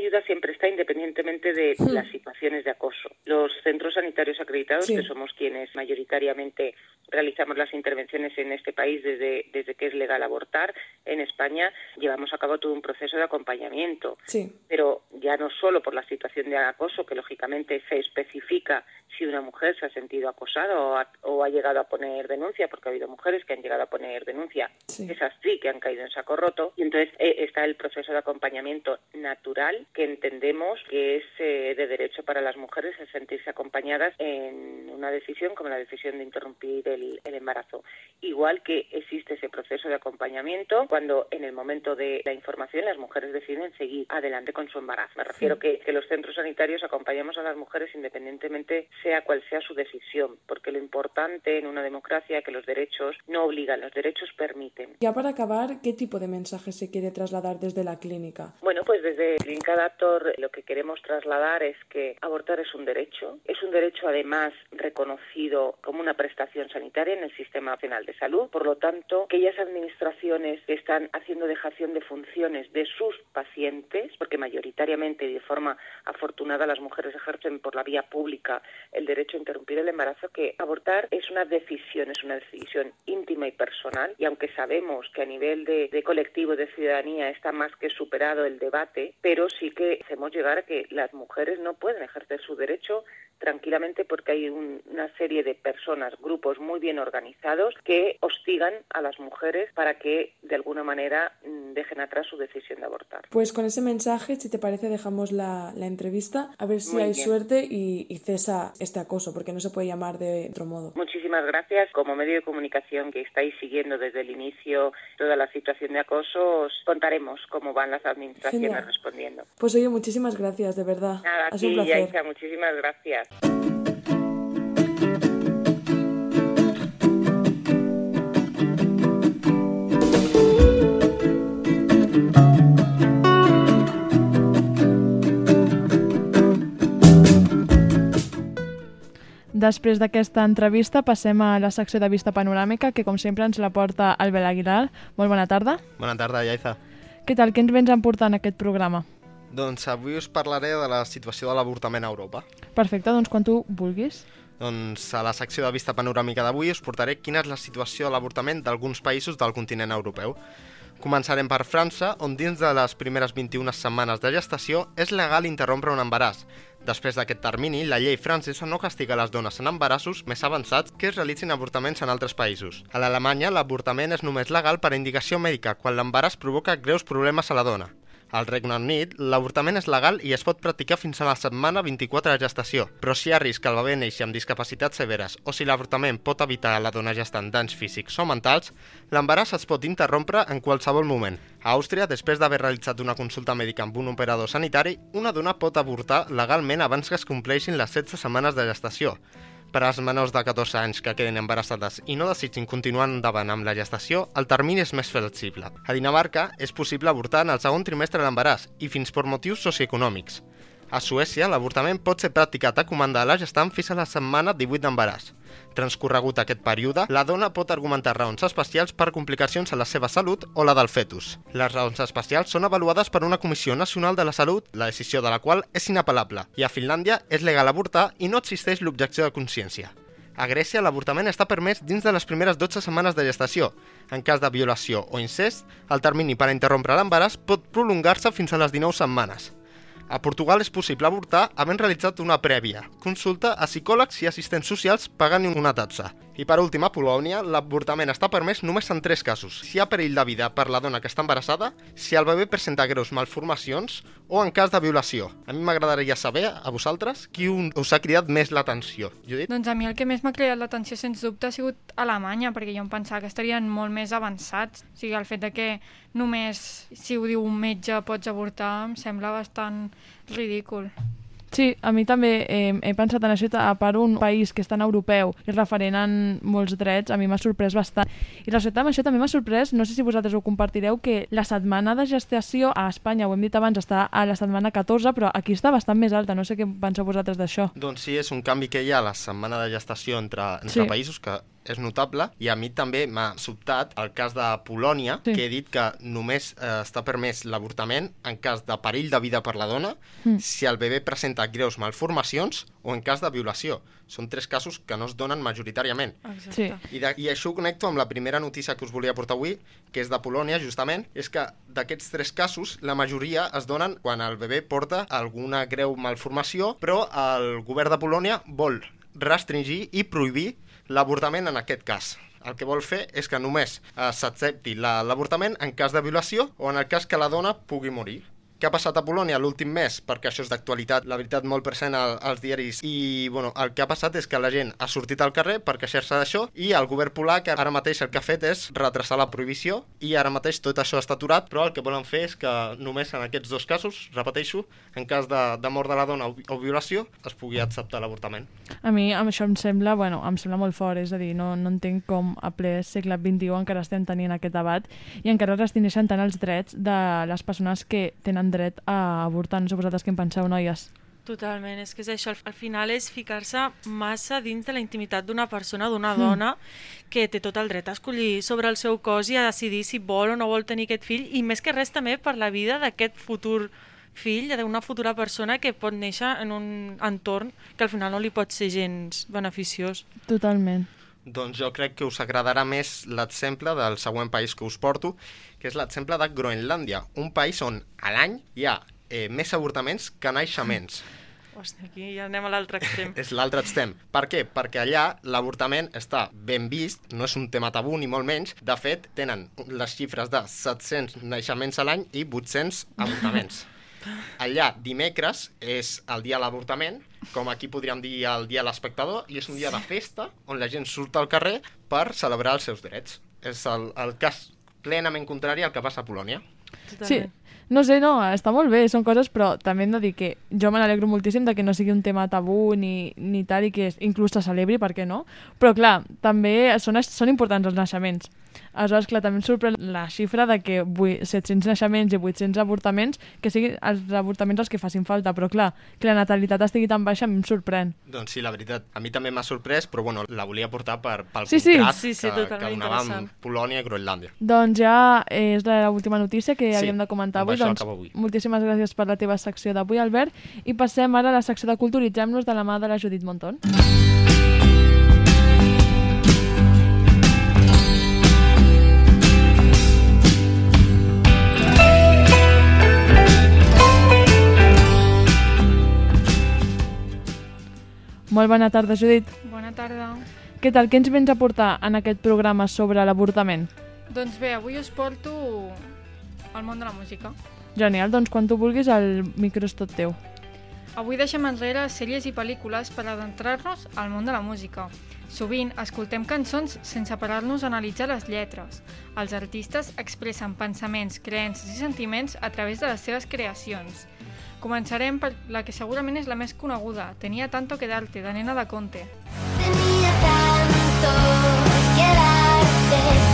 ayuda siempre está independientemente de las situaciones de acoso. Los centros sanitarios acreditados, que somos quienes mayoritariamente realizamos las intervenciones en este país desde, desde que es legal abortar, en España llevamos a cabo todo un proceso de acompañamiento. Sí. Pero ya no solo por la situación de acoso, que lógicamente se especifica si una mujer se ha sentido acosada o ha, o ha llegado a poner denuncia, porque ha habido mujeres que han llegado a poner denuncia, Sí. esas sí que han caído en saco roto, y entonces eh, está el proceso de acompañamiento natural que entendemos que es eh, de derecho para las mujeres el sentirse acompañadas en una decisión como la decisión de interrumpir el, el embarazo. Igual que existe ese proceso de acompañamiento cuando en el momento de la información las mujeres deciden seguir adelante con su embarazo. Me refiero que, que los centros sanitarios acompañamos a las mujeres independientemente sea cual sea su decisión, porque lo importante en una democracia es que los derechos no obligan, los derechos permiten. Ya para acabar, ¿qué tipo de mensaje se quiere trasladar desde la clínica? Bueno, pues desde Clínica Lo que queremos trasladar es que abortar es un derecho, es un derecho además reconocido como una prestación sanitaria en el Sistema Nacional de Salud, por lo tanto, aquellas administraciones que están haciendo dejación de funciones de sus pacientes, porque mayoritariamente y de forma afortunada las mujeres ejercen por la vía pública el derecho a interrumpir el embarazo, que abortar es una decisión, es una decisión íntima y personal, y aunque sabemos que a nivel de, de colectivo de ciudadanía está más que superado el debate, pero sí que hacemos llegar a que las mujeres no pueden ejercer su derecho tranquilamente porque hay un- una serie de personas, grupos muy bien organizados que hostigan a las mujeres para que de alguna manera mm, dejen atrás su decisión de abortar. Pues con ese mensaje, si te parece, dejamos la, la entrevista a ver si Muy hay bien. suerte y, y cesa este acoso, porque no se puede llamar de otro modo. Muchísimas gracias. Como medio de comunicación que estáis siguiendo desde el inicio toda la situación de acoso, os contaremos cómo van las administraciones Genial. respondiendo. Pues oye, muchísimas gracias, de verdad. Nada, ha sido aquí, un placer. Yaisa, muchísimas gracias. Després d'aquesta entrevista passem a la secció de vista panoràmica, que com sempre ens la porta Albert Aguilar. Molt bona tarda. Bona tarda, Yaiza. Què tal? Què ens vens en aquest programa? Doncs avui us parlaré de la situació de l'avortament a Europa. Perfecte, doncs quan tu vulguis. Doncs a la secció de vista panoràmica d'avui us portaré quina és la situació de l'avortament d'alguns països del continent europeu. Començarem per França, on dins de les primeres 21 setmanes de gestació és legal interrompre un embaràs. Després d'aquest termini, la llei francesa no castiga les dones en embarassos més avançats que es realitzin avortaments en altres països. A l'Alemanya, l'avortament és només legal per indicació mèdica quan l'embaràs provoca greus problemes a la dona. Al Regne Unit, l'avortament és legal i es pot practicar fins a la setmana 24 de gestació, però si hi ha risc que el bebè neixi amb discapacitats severes o si l'avortament pot evitar a la dona gestant danys físics o mentals, l'embaràs es pot interrompre en qualsevol moment. A Àustria, després d'haver realitzat una consulta mèdica amb un operador sanitari, una dona pot avortar legalment abans que es compleixin les 16 setmanes de gestació. Per als menors de 14 anys que queden embarassades i no desitgin continuar endavant amb la gestació, el termini és més flexible. A Dinamarca és possible avortar en el segon trimestre de l'embaràs i fins per motius socioeconòmics. A Suècia, l'avortament pot ser practicat a comanda de la gestant fins a la setmana 18 d'embaràs. Transcorregut aquest període, la dona pot argumentar raons especials per complicacions a la seva salut o la del fetus. Les raons especials són avaluades per una Comissió Nacional de la Salut, la decisió de la qual és inapel·lable, i a Finlàndia és legal avortar i no existeix l'objecció de consciència. A Grècia, l'avortament està permès dins de les primeres 12 setmanes de gestació. En cas de violació o incest, el termini per a interrompre l'embaràs pot prolongar-se fins a les 19 setmanes. A Portugal és possible avortar havent realitzat una prèvia, consulta a psicòlegs i assistents socials pagant una taxa. I per últim, a Polònia, l'avortament està permès només en tres casos. Si hi ha perill de vida per la dona que està embarassada, si el bebè presenta greus malformacions o en cas de violació. A mi m'agradaria saber, a vosaltres, qui un- us ha cridat més l'atenció. Judit? Doncs a mi el que més m'ha cridat l'atenció, sens dubte, ha sigut Alemanya, perquè jo em pensava que estarien molt més avançats. O sigui, el fet de que només, si ho diu un metge, pots avortar, em sembla bastant ridícul. Sí, a mi també eh, he pensat en això, a part un país que és tan europeu i referent en molts drets, a mi m'ha sorprès bastant. I resultat amb això també m'ha sorprès, no sé si vosaltres ho compartireu, que la setmana de gestació a Espanya, ho hem dit abans, està a la setmana 14, però aquí està bastant més alta, no sé què penseu vosaltres d'això. Doncs sí, és un canvi que hi ha a la setmana de gestació entre, entre Sí. països que és notable i a mi també m'ha sobtat el cas de Polònia, Sí. que he dit que només eh, està permès l'avortament en cas de perill de vida per la dona, Mm. si el bebè presenta greus malformacions o en cas de violació. Són tres casos que no es donen majoritàriament. Sí. I, de, I això ho connecto amb la primera notícia que us volia portar avui, que és de Polònia, justament, és que d'aquests tres casos, la majoria es donen quan el bebè porta alguna greu malformació, però el govern de Polònia vol restringir i prohibir l'avortament en aquest cas. El que vol fer és que només eh, s'accepti la- l'avortament en cas de violació o en el cas que la dona pugui morir. Què ha passat a Polònia l'últim mes? Perquè això és d'actualitat, la veritat, molt present al, als diaris. I, bueno, el que ha passat és que la gent ha sortit al carrer per queixar-se d'això i el govern polac ara mateix el que ha fet és retrasar la prohibició i ara mateix tot això està aturat, però el que volen fer és que només en aquests dos casos, repeteixo, en cas de, de mort de la dona o, o violació, es pugui acceptar l'avortament. A mi amb això em sembla, bueno, em sembla molt fort, és a dir, no, no entenc com a ple segle XXI encara estem tenint aquest debat i encara es restringeixen tant els drets de les persones que tenen dret a avortar. No sé vosaltres què en penseu, noies. Totalment, és que és això, al- al final és ficar-se massa dins de la intimitat d'una persona, d'una Mm. dona, que té tot el dret a escollir sobre el seu cos i a decidir si vol o no vol tenir aquest fill, i més que res també per la vida d'aquest futur fill, d'una futura persona que pot néixer en un entorn que al final no li pot ser gens beneficiós. Totalment. Doncs jo crec que us agradarà més l'exemple del següent país que us porto, que és l'exemple de Groenlàndia, un país on a l'any hi ha eh, més avortaments que naixements. Hòstia, aquí ja anem a l'altre extrem. És l'altre extrem. Per què? Perquè allà l'avortament està ben vist, no és un tema tabú ni molt menys. De fet, tenen les xifres de 700 naixements a l'any i 800 avortaments. Allà, dimecres, és el dia de l'avortament, com aquí podríem dir el dia de l'espectador, i és un dia de festa on la gent surt al carrer per celebrar els seus drets. És el, el cas plenament contrari al que passa a Polònia. Sí, no sé, no, està molt bé, són coses, però també hem de dir que jo me n'alegro moltíssim de que no sigui un tema tabú ni, ni tal i que inclús se celebri, per què no? Però clar, també són, són importants els naixements. Aleshores, clar, també em sorprèn la xifra de que vui- 700 naixements i 800 avortaments, que siguin els avortaments els que facin falta, però clar, que la natalitat estigui tan baixa em sorprèn. Doncs sí, la veritat, a mi també m'ha sorprès, però bueno, la volia portar per, pel Sí, sí. contrast Sí, sí, que, totalment que donava amb. Polònia i Groenlàndia. Doncs ja és l'última notícia que Sí, havíem de comentar avui. Doncs, avui. moltíssimes gràcies per la teva secció d'avui, Albert. I passem ara a la secció de Culturitzem-nos de la mà de la Judit Monton. Molt bona tarda, Judit. Bona tarda. Què tal? Què ens vens a portar en aquest programa sobre l'avortament? Doncs bé, avui us porto al món de la música. Genial, doncs quan tu vulguis el micro és tot teu. Avui deixem enrere sèries i pel·lícules per adentrar-nos al món de la música. Sovint escoltem cançons sense parar-nos a analitzar les lletres. Els artistes expressen pensaments, creences i sentiments a través de les seves creacions. Començarem per la que segurament és la més coneguda, Tenia tanto que darte, de Nena de Conte. tanto que darte,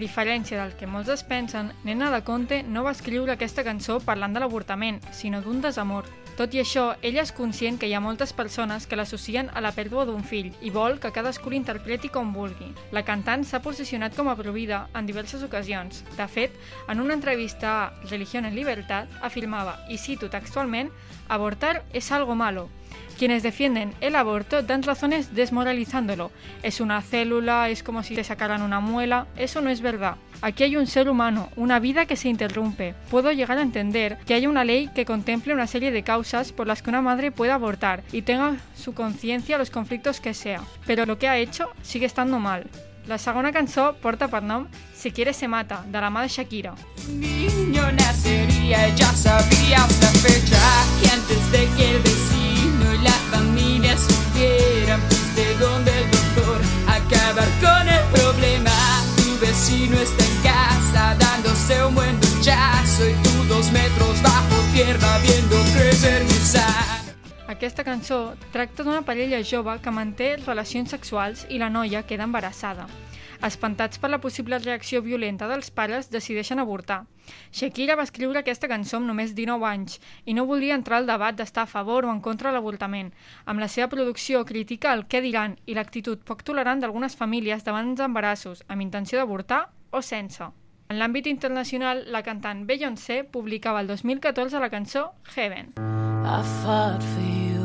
diferència del que molts es pensen, Nena de Conte no va escriure aquesta cançó parlant de l'avortament, sinó d'un desamor. Tot i això, ella és conscient que hi ha moltes persones que l'associen a la pèrdua d'un fill i vol que cadascú l'interpreti com vulgui. La cantant s'ha posicionat com a provida en diverses ocasions. De fet, en una entrevista a Religión en Libertad afirmava, i cito textualment, abortar es algo malo, Quienes defienden el aborto dan razones desmoralizándolo. Es una célula, es como si te sacaran una muela. Eso no es verdad. Aquí hay un ser humano, una vida que se interrumpe. Puedo llegar a entender que haya una ley que contemple una serie de causas por las que una madre pueda abortar y tenga su conciencia los conflictos que sea. Pero lo que ha hecho sigue estando mal. La segona cançó porta per Si quieres se mata, de la Shakira. niño nacería, ya sabías la fecha y antes de que el la familia supiera fuiste donde el doctor acabar con el problema. Tu vecino está en casa dándose un buen duchazo y tú dos metros bajo tierra viendo crecer gusano. Aquesta cançó tracta d'una parella jove que manté relacions sexuals i la noia queda embarassada. Espantats per la possible reacció violenta dels pares, decideixen avortar. Shakira va escriure aquesta cançó amb només 19 anys i no volia entrar al debat d'estar a favor o en contra de l'avortament. Amb la seva producció critica el què diran i l'actitud poc tolerant d'algunes famílies davant els embarassos, amb intenció d'avortar o sense. En l'àmbit internacional, la cantant Beyoncé publicava el 2014 la cançó Heaven. I fought for you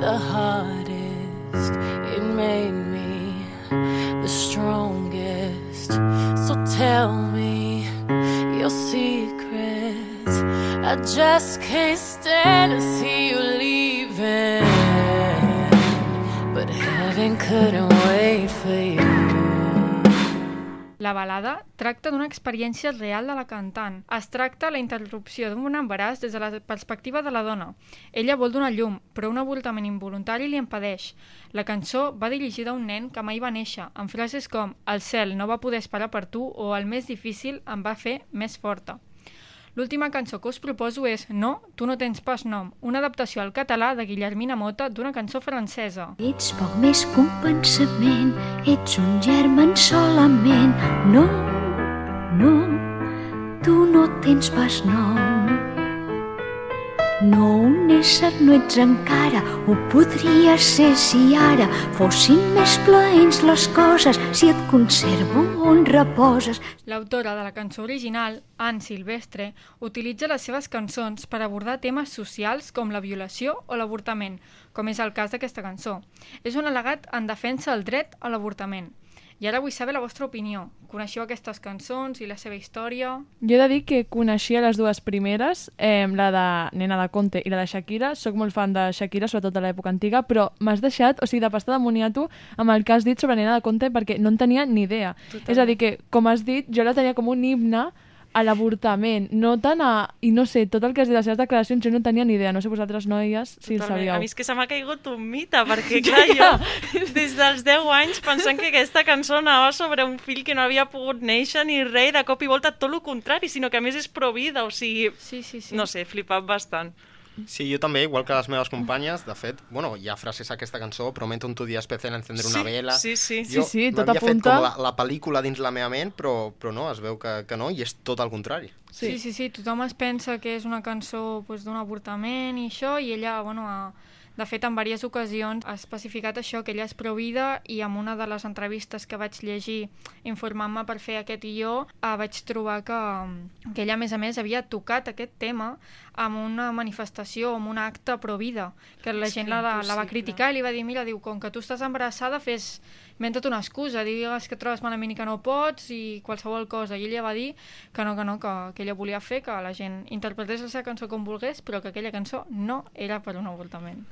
the hardest. It made me the strongest. So tell me your secrets. I just can't stand to see you leaving. But heaven couldn't wait for you. La balada tracta d'una experiència real de la cantant. Es tracta la interrupció d'un embaràs des de la perspectiva de la dona. Ella vol donar llum, però un avortament involuntari li impedeix. La cançó va dirigida a un nen que mai va néixer, amb frases com «El cel no va poder esperar per tu» o «El més difícil em va fer més forta». L'última cançó que us proposo és No, tu no tens pas nom, una adaptació al català de Guillermina Mota d'una cançó francesa. Ets poc més que un pensament, ets un germen solament. No, no, tu no tens pas nom. No, un ésser no ets encara, ho podria ser si ara fossin més plaents les coses, si et conservo on reposes. L'autora de la cançó original, Anne Silvestre, utilitza les seves cançons per abordar temes socials com la violació o l'avortament, com és el cas d'aquesta cançó. És un al·legat en defensa del dret a l'avortament. I ara vull saber la vostra opinió. Coneixeu aquestes cançons i la seva història? Jo he de dir que coneixia les dues primeres, eh, la de Nena de Conte i la de Shakira. Soc molt fan de Shakira, sobretot de l'època antiga, però m'has deixat, o sigui, de pasta de moniato amb el que has dit sobre Nena de Conte perquè no en tenia ni idea. Totalment. És a dir, que, com has dit, jo la tenia com un himne a l'avortament, no tant a... I no sé, tot el que has dit, les seves declaracions, jo no tenia ni idea. No sé vosaltres, noies, si el Totalment. sabíeu. A mi és que se m'ha caigut un mite, perquè clar, jo des dels 10 anys pensant que aquesta cançó anava sobre un fill que no havia pogut néixer ni res, de cop i volta tot el contrari, sinó que a més és provida, o sigui... Sí, sí, sí. No sé, flipat bastant. Sí, jo també, igual que les meves companyes, de fet, bueno, hi ha frases a aquesta cançó, prometo un tu dia especial encendre una Sí, vela... sí, sí. Jo Sí, sí, tot m'havia fet apunta. com la, la pel·lícula dins la meva ment, però, però no, es veu que, que no, i és tot el contrari. Sí. sí, sí, sí, tothom es pensa que és una cançó pues, d'un avortament i això, i ella, bueno, ha, de fet, en diverses ocasions ha especificat això, que ella és provida i en una de les entrevistes que vaig llegir informant-me per fer aquest guió, eh, vaig trobar que, que ella, a més a més, havia tocat aquest tema amb una manifestació, amb un acte provida, que la gent que la, la va criticar i li va dir, mira, diu, com que tu estàs embarassada, fes inventa't una excusa, digues que trobes malament i que no pots i qualsevol cosa. I ella va dir que no, que no, que, que ella volia fer que la gent interpretés la seva cançó com volgués, però que aquella cançó no era per un avortament.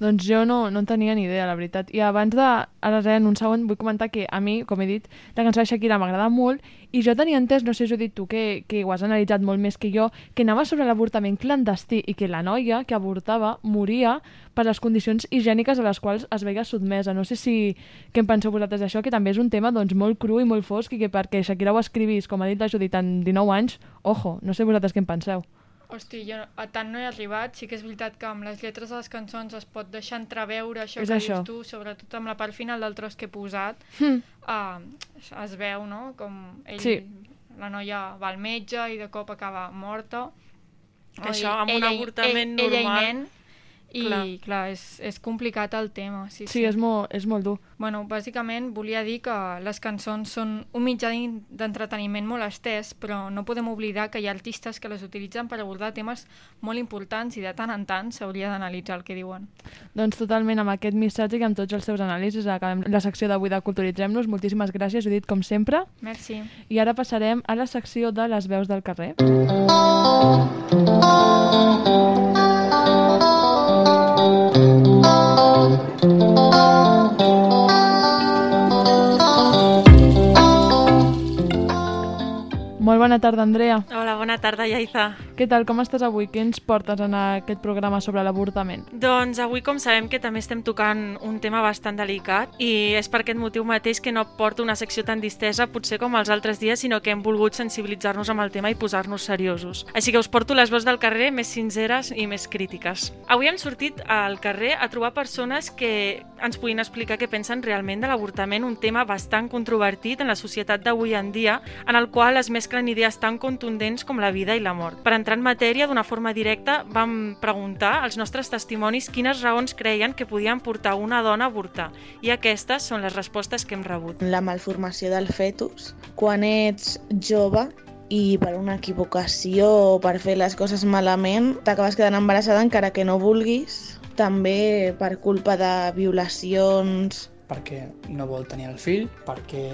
Doncs jo no, no en tenia ni idea, la veritat. I abans de... Ara, en un segon, vull comentar que a mi, com he dit, la cançó de Shakira m'agrada molt i jo tenia entès, no sé si ho has dit tu, que, que ho has analitzat molt més que jo, que anava sobre l'avortament clandestí i que la noia que avortava moria per les condicions higièniques a les quals es veia sotmesa. No sé si què en penseu vosaltres d'això, que també és un tema doncs, molt cru i molt fosc i que perquè Shakira ho escrivís, com ha dit la Judit, en 19 anys, ojo, no sé vosaltres què en penseu. Hosti, jo a tant no he arribat, sí que és veritat que amb les lletres de les cançons es pot deixar entreveure això És que això. dius tu, sobretot amb la part final del tros que he posat, Hmm. uh, es veu, no?, com ell, Sí. la noia va al metge i de cop acaba morta. Que això, amb un Ella i- avortament ell, Ella normal. i nen, i Clar. clar, és, és complicat el tema. Sí, Sí, és molt, és molt dur. Bueno, bàsicament volia dir que les cançons són un mitjà d'entreteniment molt estès, però no podem oblidar que hi ha artistes que les utilitzen per abordar temes molt importants i de tant en tant s'hauria d'analitzar el que diuen. Doncs totalment amb aquest missatge i amb tots els seus anàlisis acabem la secció d'avui de Culturitzem-nos. Moltíssimes gràcies, Judit, com sempre. Merci. I ara passarem a la secció de les veus del carrer. Molt oh you. Molt bona tarda, Andrea. Hola, bona tarda, Yaiza. Què tal, com estàs avui? Què ens portes en aquest programa sobre l'avortament? Doncs avui, com sabem que també estem tocant un tema bastant delicat i és per aquest motiu mateix que no porto una secció tan distesa, potser com els altres dies, sinó que hem volgut sensibilitzar-nos amb el tema i posar-nos seriosos. Així que us porto les veus del carrer més sinceres i més crítiques. Avui hem sortit al carrer a trobar persones que ens puguin explicar què pensen realment de l'avortament, un tema bastant controvertit en la societat d'avui en dia, en el qual es mesclen idees tan contundents com la vida i la mort. Per entrar en matèria d'una forma directa, vam preguntar als nostres testimonis quines raons creien que podien portar una dona a avortar, i aquestes són les respostes que hem rebut. La malformació del fetus. Quan ets jove i per una equivocació o per fer les coses malament, t'acabes quedant embarassada encara que no vulguis. També per culpa de violacions, perquè no vol tenir el fill, perquè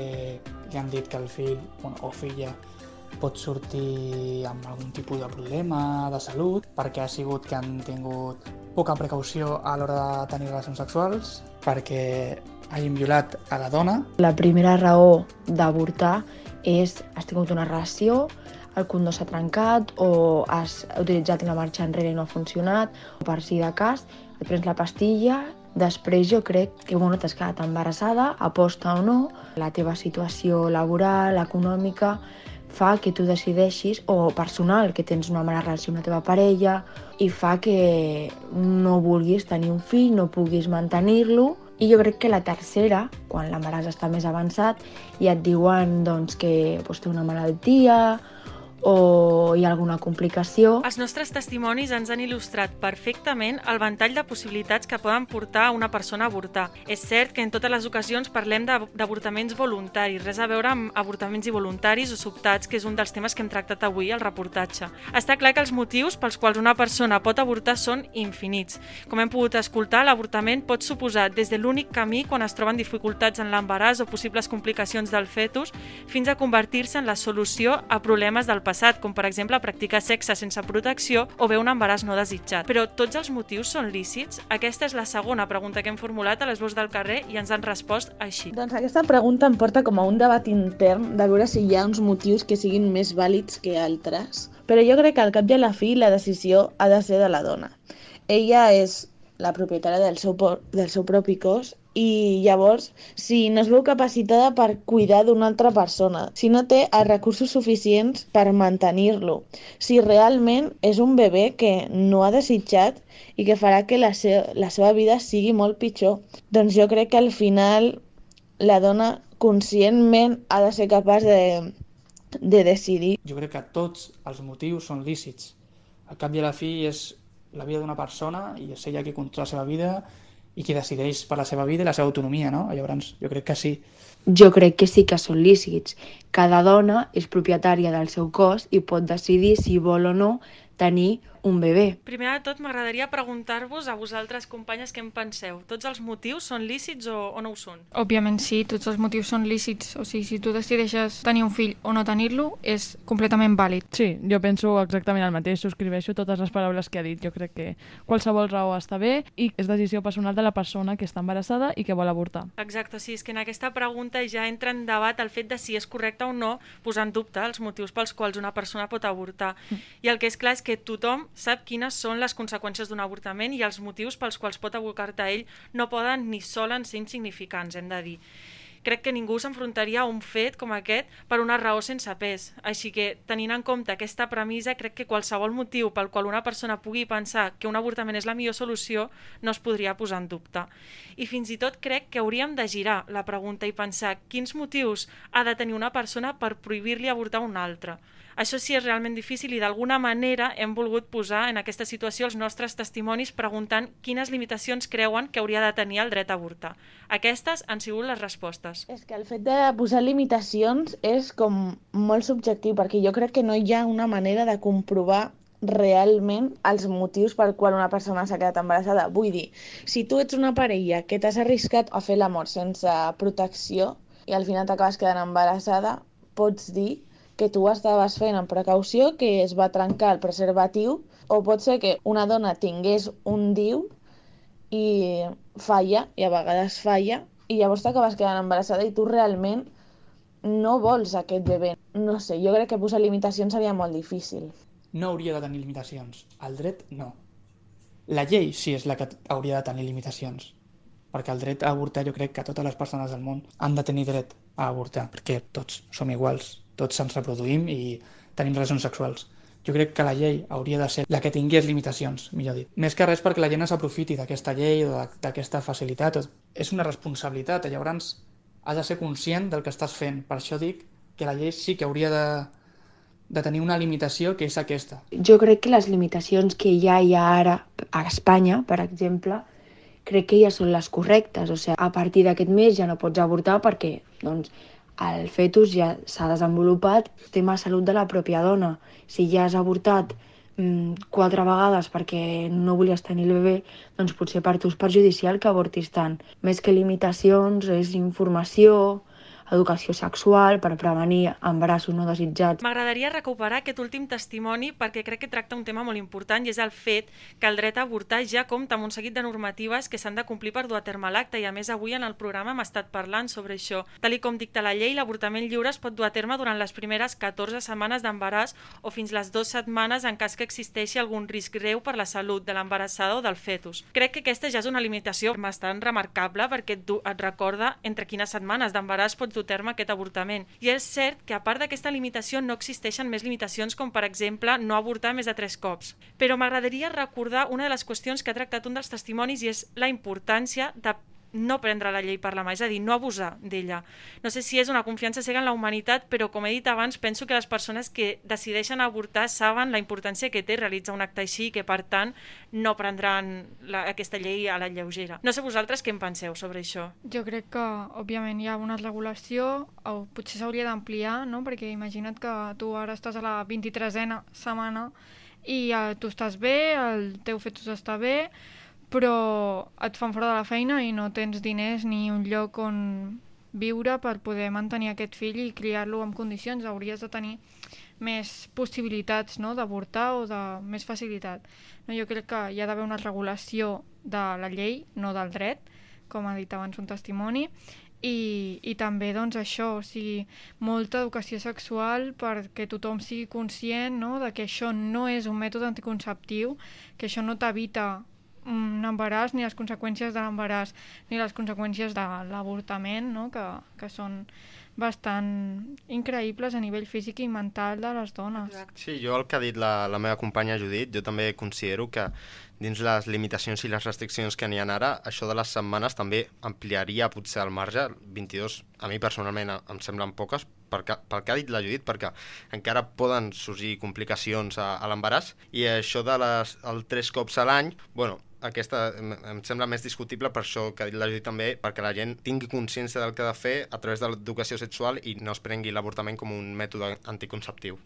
li han dit que el fill bueno, o filla pot sortir amb algun tipus de problema de salut, perquè ha sigut que han tingut poca precaució a l'hora de tenir relacions sexuals, perquè hagin violat a la dona. La primera raó d'avortar és has tingut una relació, el condó s'ha trencat o has utilitzat una marxa enrere i no ha funcionat, o per si de cas, et prens la pastilla Després jo crec que bueno, t'has quedat embarassada, aposta o no, la teva situació laboral, econòmica, fa que tu decideixis, o personal, que tens una mala relació amb la teva parella, i fa que no vulguis tenir un fill, no puguis mantenir-lo, i jo crec que la tercera, quan l'embaràs està més avançat, i et diuen doncs, que doncs, té una malaltia o hi ha alguna complicació. Els nostres testimonis ens han il·lustrat perfectament el ventall de possibilitats que poden portar una persona a avortar. És cert que en totes les ocasions parlem d'avortaments voluntaris, res a veure amb avortaments involuntaris o sobtats, que és un dels temes que hem tractat avui al reportatge. Està clar que els motius pels quals una persona pot avortar són infinits. Com hem pogut escoltar, l'avortament pot suposar des de l'únic camí quan es troben dificultats en l'embaràs o possibles complicacions del fetus, fins a convertir-se en la solució a problemes del passat, com per exemple practicar sexe sense protecció o bé un embaràs no desitjat. Però tots els motius són lícits? Aquesta és la segona pregunta que hem formulat a les veus del carrer i ens han respost així. Doncs aquesta pregunta em porta com a un debat intern de veure si hi ha uns motius que siguin més vàlids que altres. Però jo crec que al cap i a la fi la decisió ha de ser de la dona. Ella és la propietària del seu, del seu propi cos i llavors, si no es veu capacitada per cuidar d'una altra persona, si no té els recursos suficients per mantenir-lo, si realment és un bebè que no ha desitjat i que farà que la, se la seva vida sigui molt pitjor, doncs jo crec que al final la dona conscientment ha de ser capaç de, de decidir. Jo crec que tots els motius són lícits. Al cap i a la fi és la vida d'una persona i és ella qui controla la seva vida i qui decideix per la seva vida i la seva autonomia, no? Llavors, jo crec que sí. Jo crec que sí que són lícits. Cada dona és propietària del seu cos i pot decidir si vol o no tenir un bebè. Primer de tot, m'agradaria preguntar-vos a vosaltres, companyes, què en penseu? Tots els motius són lícits o, o no ho són? Òbviament sí, tots els motius són lícits. O sigui, si tu decideixes tenir un fill o no tenir-lo, és completament vàlid. Sí, jo penso exactament el mateix, subscriveixo totes les paraules que ha dit. Jo crec que qualsevol raó està bé i és decisió personal de la persona que està embarassada i que vol avortar. Exacte, sí, és que en aquesta pregunta ja entra en debat el fet de si és correcte o no posar en dubte els motius pels quals una persona pot avortar. I el que és clar és que tothom sap quines són les conseqüències d'un avortament i els motius pels quals pot abocar-te a ell no poden ni solen ser insignificants, hem de dir. Crec que ningú s'enfrontaria a un fet com aquest per una raó sense pes. Així que, tenint en compte aquesta premissa, crec que qualsevol motiu pel qual una persona pugui pensar que un avortament és la millor solució no es podria posar en dubte. I fins i tot crec que hauríem de girar la pregunta i pensar quins motius ha de tenir una persona per prohibir-li avortar un altre. Això sí és realment difícil i d'alguna manera hem volgut posar en aquesta situació els nostres testimonis preguntant quines limitacions creuen que hauria de tenir el dret a avortar. Aquestes han sigut les respostes. És que el fet de posar limitacions és com molt subjectiu, perquè jo crec que no hi ha una manera de comprovar realment els motius per qual una persona s'ha quedat embarassada. Vull dir, si tu ets una parella que t'has arriscat a fer l'amor sense protecció i al final t'acabes quedant embarassada, pots dir que tu estaves fent amb precaució, que es va trencar el preservatiu, o pot ser que una dona tingués un diu i falla, i a vegades falla, i llavors t'acabes quedant embarassada i tu realment no vols aquest bebè. No sé, jo crec que posar limitacions seria molt difícil. No hauria de tenir limitacions. El dret, no. La llei sí és la que hauria de tenir limitacions. Perquè el dret a avortar jo crec que totes les persones del món han de tenir dret a avortar, perquè tots som iguals, tots ens reproduïm i tenim relacions sexuals. Jo crec que la llei hauria de ser la que tingués limitacions, millor dit. Més que res perquè la gent s'aprofiti d'aquesta llei o d'aquesta facilitat. És una responsabilitat, llavors has de ser conscient del que estàs fent. Per això dic que la llei sí que hauria de, de tenir una limitació que és aquesta. Jo crec que les limitacions que ja hi ha ara a Espanya, per exemple, crec que ja són les correctes. O sigui, a partir d'aquest mes ja no pots avortar perquè doncs, el fetus ja s'ha desenvolupat, tema de salut de la pròpia dona. Si ja has avortat mm, quatre vegades perquè no volies tenir el bebè, doncs potser per tu és perjudicial que avortis tant. Més que limitacions, és informació, educació sexual per prevenir embarassos no desitjats. M'agradaria recuperar aquest últim testimoni perquè crec que tracta un tema molt important i és el fet que el dret a avortar ja compta amb un seguit de normatives que s'han de complir per dur a terme l'acte i a més avui en el programa hem estat parlant sobre això. Tal com dicta la llei, l'avortament lliure es pot dur a terme durant les primeres 14 setmanes d'embaràs o fins les dues setmanes en cas que existeixi algun risc greu per la salut de l'embarassada o del fetus. Crec que aquesta ja és una limitació bastant remarcable perquè et, et recorda entre quines setmanes d'embaràs pots dur a terme aquest avortament. I és cert que a part d'aquesta limitació no existeixen més limitacions com per exemple no avortar més de tres cops. Però m'agradaria recordar una de les qüestions que ha tractat un dels testimonis i és la importància de no prendre la llei per la mà, és a dir, no abusar d'ella. No sé si és una confiança cega en la humanitat, però com he dit abans, penso que les persones que decideixen avortar saben la importància que té realitzar un acte així i que, per tant, no prendran la, aquesta llei a la lleugera. No sé vosaltres què en penseu sobre això. Jo crec que, òbviament, hi ha una regulació, o potser s'hauria d'ampliar, no? perquè imagina't que tu ara estàs a la 23a setmana i eh, tu estàs bé, el teu fetus està bé, però et fan fora de la feina i no tens diners ni un lloc on viure per poder mantenir aquest fill i criar-lo en condicions. Hauries de tenir més possibilitats no? d'avortar o de més facilitat. No, jo crec que hi ha d'haver una regulació de la llei, no del dret, com ha dit abans un testimoni, i, i també doncs això, o sigui, molta educació sexual perquè tothom sigui conscient no? de que això no és un mètode anticonceptiu, que això no t'evita un embaràs, ni les conseqüències de l'embaràs, ni les conseqüències de l'avortament, no? que, que són bastant increïbles a nivell físic i mental de les dones. Sí, jo el que ha dit la, la meva companya Judit, jo també considero que dins les limitacions i les restriccions que n'hi ha ara, això de les setmanes també ampliaria potser el marge. 22, a mi personalment em- em semblen poques, perquè, pel que ha dit la Judit, perquè encara poden sorgir complicacions a, a l'embaràs, i això de les, el tres cops a l'any, bueno, aquesta em, em sembla més discutible per això que ha dit la Judit també, perquè la gent tingui consciència del que ha de fer a través de l'educació sexual i no es prengui l'avortament com un mètode anticonceptiu.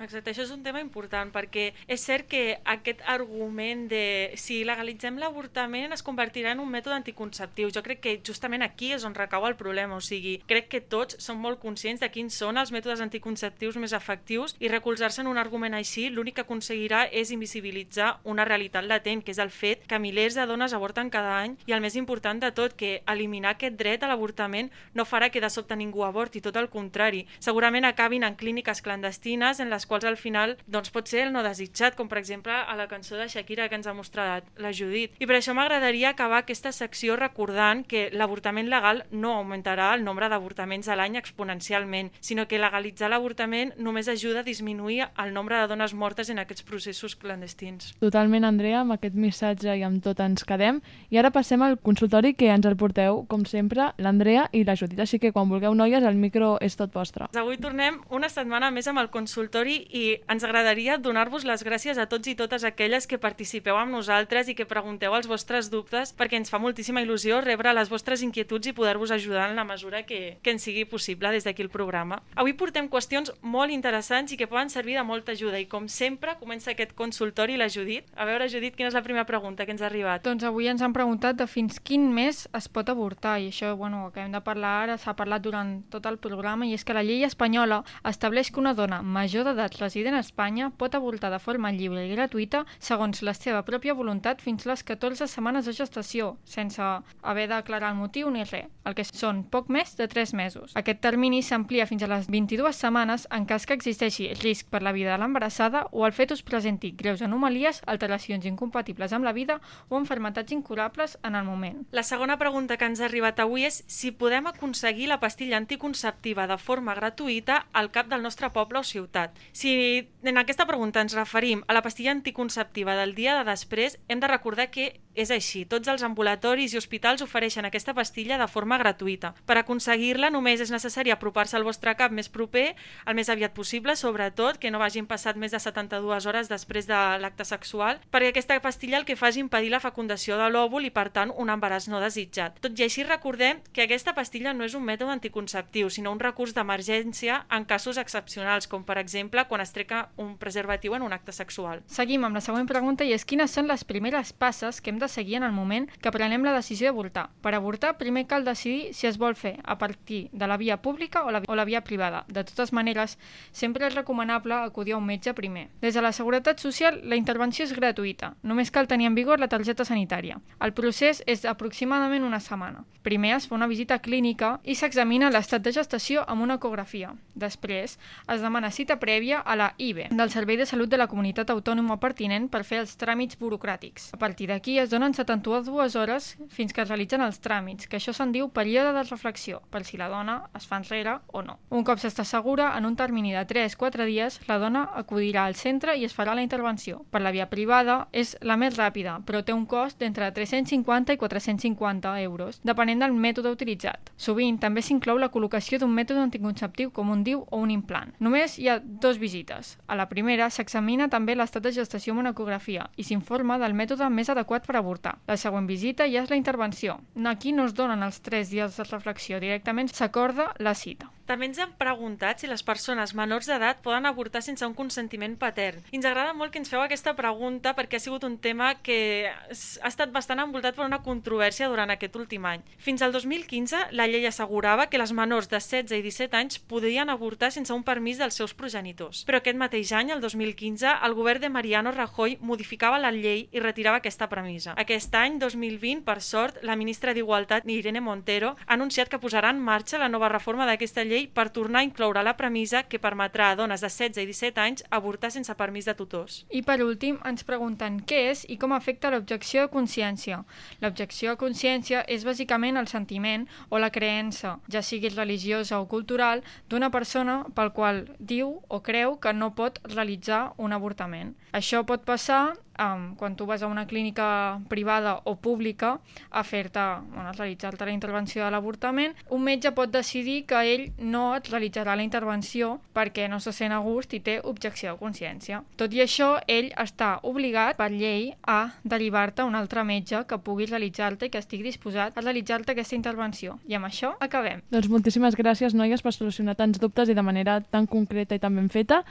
Exacte, això és un tema important perquè és cert que aquest argument de si legalitzem l'avortament es convertirà en un mètode anticonceptiu. Jo crec que justament aquí és on recau el problema, o sigui, crec que tots som molt conscients de quins són els mètodes anticonceptius més efectius i recolzar-se en un argument així l'únic que aconseguirà és invisibilitzar una realitat latent, que és el fet que milers de dones avorten cada any i el més important de tot, que eliminar aquest dret a l'avortament no farà que de sobte ningú avorti, tot el contrari. Segurament acabin en clíniques clandestines en les quals al final doncs, pot ser el no desitjat, com per exemple a la cançó de Shakira que ens ha mostrat la Judit. I per això m'agradaria acabar aquesta secció recordant que l'avortament legal no augmentarà el nombre d'avortaments a l'any exponencialment, sinó que legalitzar l'avortament només ajuda a disminuir el nombre de dones mortes en aquests processos clandestins. Totalment, Andrea, amb aquest missatge i amb tot ens quedem. I ara passem al consultori que ens el porteu, com sempre, l'Andrea i la Judit. Així que quan vulgueu, noies, el micro és tot vostre. Avui tornem una setmana més amb el consultori i ens agradaria donar-vos les gràcies a tots i totes aquelles que participeu amb nosaltres i que pregunteu els vostres dubtes perquè ens fa moltíssima il·lusió rebre les vostres inquietuds i poder-vos ajudar en la mesura que, que ens sigui possible des d'aquí el programa. Avui portem qüestions molt interessants i que poden servir de molta ajuda i com sempre comença aquest consultori la Judit. A veure, Judit, quina és la primera pregunta que ens ha arribat? Doncs avui ens han preguntat de fins quin mes es pot avortar i això, bueno, que hem de parlar ara s'ha parlat durant tot el programa i és que la llei espanyola estableix que una dona major d'edat resident a Espanya pot avortar de forma lliure i gratuïta segons la seva pròpia voluntat fins les 14 setmanes de gestació, sense haver de declarar el motiu ni res, el que són poc més de 3 mesos. Aquest termini s'amplia fins a les 22 setmanes en cas que existeixi risc per la vida de l'embarassada o el fetus presenti greus anomalies, alteracions incompatibles amb la vida o enfermetats incurables en el moment. La segona pregunta que ens ha arribat avui és si podem aconseguir la pastilla anticonceptiva de forma gratuïta al cap del nostre poble o ciutat. Si en aquesta pregunta ens referim a la pastilla anticonceptiva del dia de després, hem de recordar que és així. Tots els ambulatoris i hospitals ofereixen aquesta pastilla de forma gratuïta. Per aconseguir-la només és necessari apropar-se al vostre cap més proper el més aviat possible, sobretot que no vagin passat més de 72 hores després de l'acte sexual, perquè aquesta pastilla el que fa és impedir la fecundació de l'òvul i, per tant, un embaràs no desitjat. Tot i així, recordem que aquesta pastilla no és un mètode anticonceptiu, sinó un recurs d'emergència en casos excepcionals, com per exemple quan es treca un preservatiu en un acte sexual. Seguim amb la següent pregunta i és quines són les primeres passes que hem de seguir en el moment que prenem la decisió d'avortar. Per avortar, primer cal decidir si es vol fer a partir de la via pública o la, o la via privada. De totes maneres, sempre és recomanable acudir a un metge primer. Des de la Seguretat Social, la intervenció és gratuïta. Només cal tenir en vigor la targeta sanitària. El procés és aproximadament una setmana. Primer es fa una visita clínica i s'examina l'estat de gestació amb una ecografia. Després, es demana cita prèvia a la IBE, del Servei de Salut de la Comunitat Autònoma pertinent per fer els tràmits burocràtics. A partir d'aquí es donen 72 hores fins que es realitzen els tràmits, que això se'n diu període de reflexió, per si la dona es fa enrere o no. Un cop s'està segura, en un termini de 3-4 dies, la dona acudirà al centre i es farà la intervenció. Per la via privada és la més ràpida, però té un cost d'entre 350 i 450 euros, depenent del mètode utilitzat. Sovint també s'inclou la col·locació d'un mètode anticonceptiu com un DIU o un implant. Només hi ha dos visites. A la primera s'examina també l'estat de gestació amb una ecografia i s'informa del mètode més adequat per avortar. La següent visita ja és la intervenció. Aquí no es donen els 3 dies de reflexió, directament s'acorda la cita. També ens han preguntat si les persones menors d'edat poden avortar sense un consentiment patern. I ens agrada molt que ens feu aquesta pregunta perquè ha sigut un tema que ha estat bastant envoltat per una controvèrsia durant aquest últim any. Fins al 2015, la llei assegurava que les menors de 16 i 17 anys podien avortar sense un permís dels seus progenitors. Però aquest mateix any, el 2015, el govern de Mariano Rajoy modificava la llei i retirava aquesta premissa. Aquest any, 2020, per sort, la ministra d'Igualtat, Irene Montero, ha anunciat que posarà en marxa la nova reforma d'aquesta llei per tornar a incloure la premissa que permetrà a dones de 16 i 17 anys avortar sense permís de tutors. I per últim, ens pregunten què és i com afecta l'objecció de consciència. L'objecció de consciència és bàsicament el sentiment o la creença, ja sigui religiosa o cultural, d'una persona pel qual diu o creu que no pot realitzar un avortament. Això pot passar um, quan tu vas a una clínica privada o pública a fer-te, bueno, a realitzar-te la intervenció de l'avortament, un metge pot decidir que ell no et realitzarà la intervenció perquè no se sent a gust i té objecció de consciència. Tot i això, ell està obligat per llei a derivar-te a un altre metge que pugui realitzar-te i que estigui disposat a realitzar-te aquesta intervenció. I amb això acabem. Doncs moltíssimes gràcies, noies, per solucionar tants dubtes i de manera tan concreta i tan ben feta.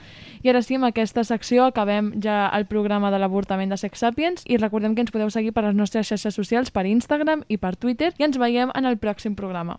I ara sí, amb aquesta secció acabem ja el programa de l'avortament de Sex Sapiens i recordem que ens podeu seguir per les nostres xarxes socials per Instagram i per Twitter i ens veiem en el pròxim programa.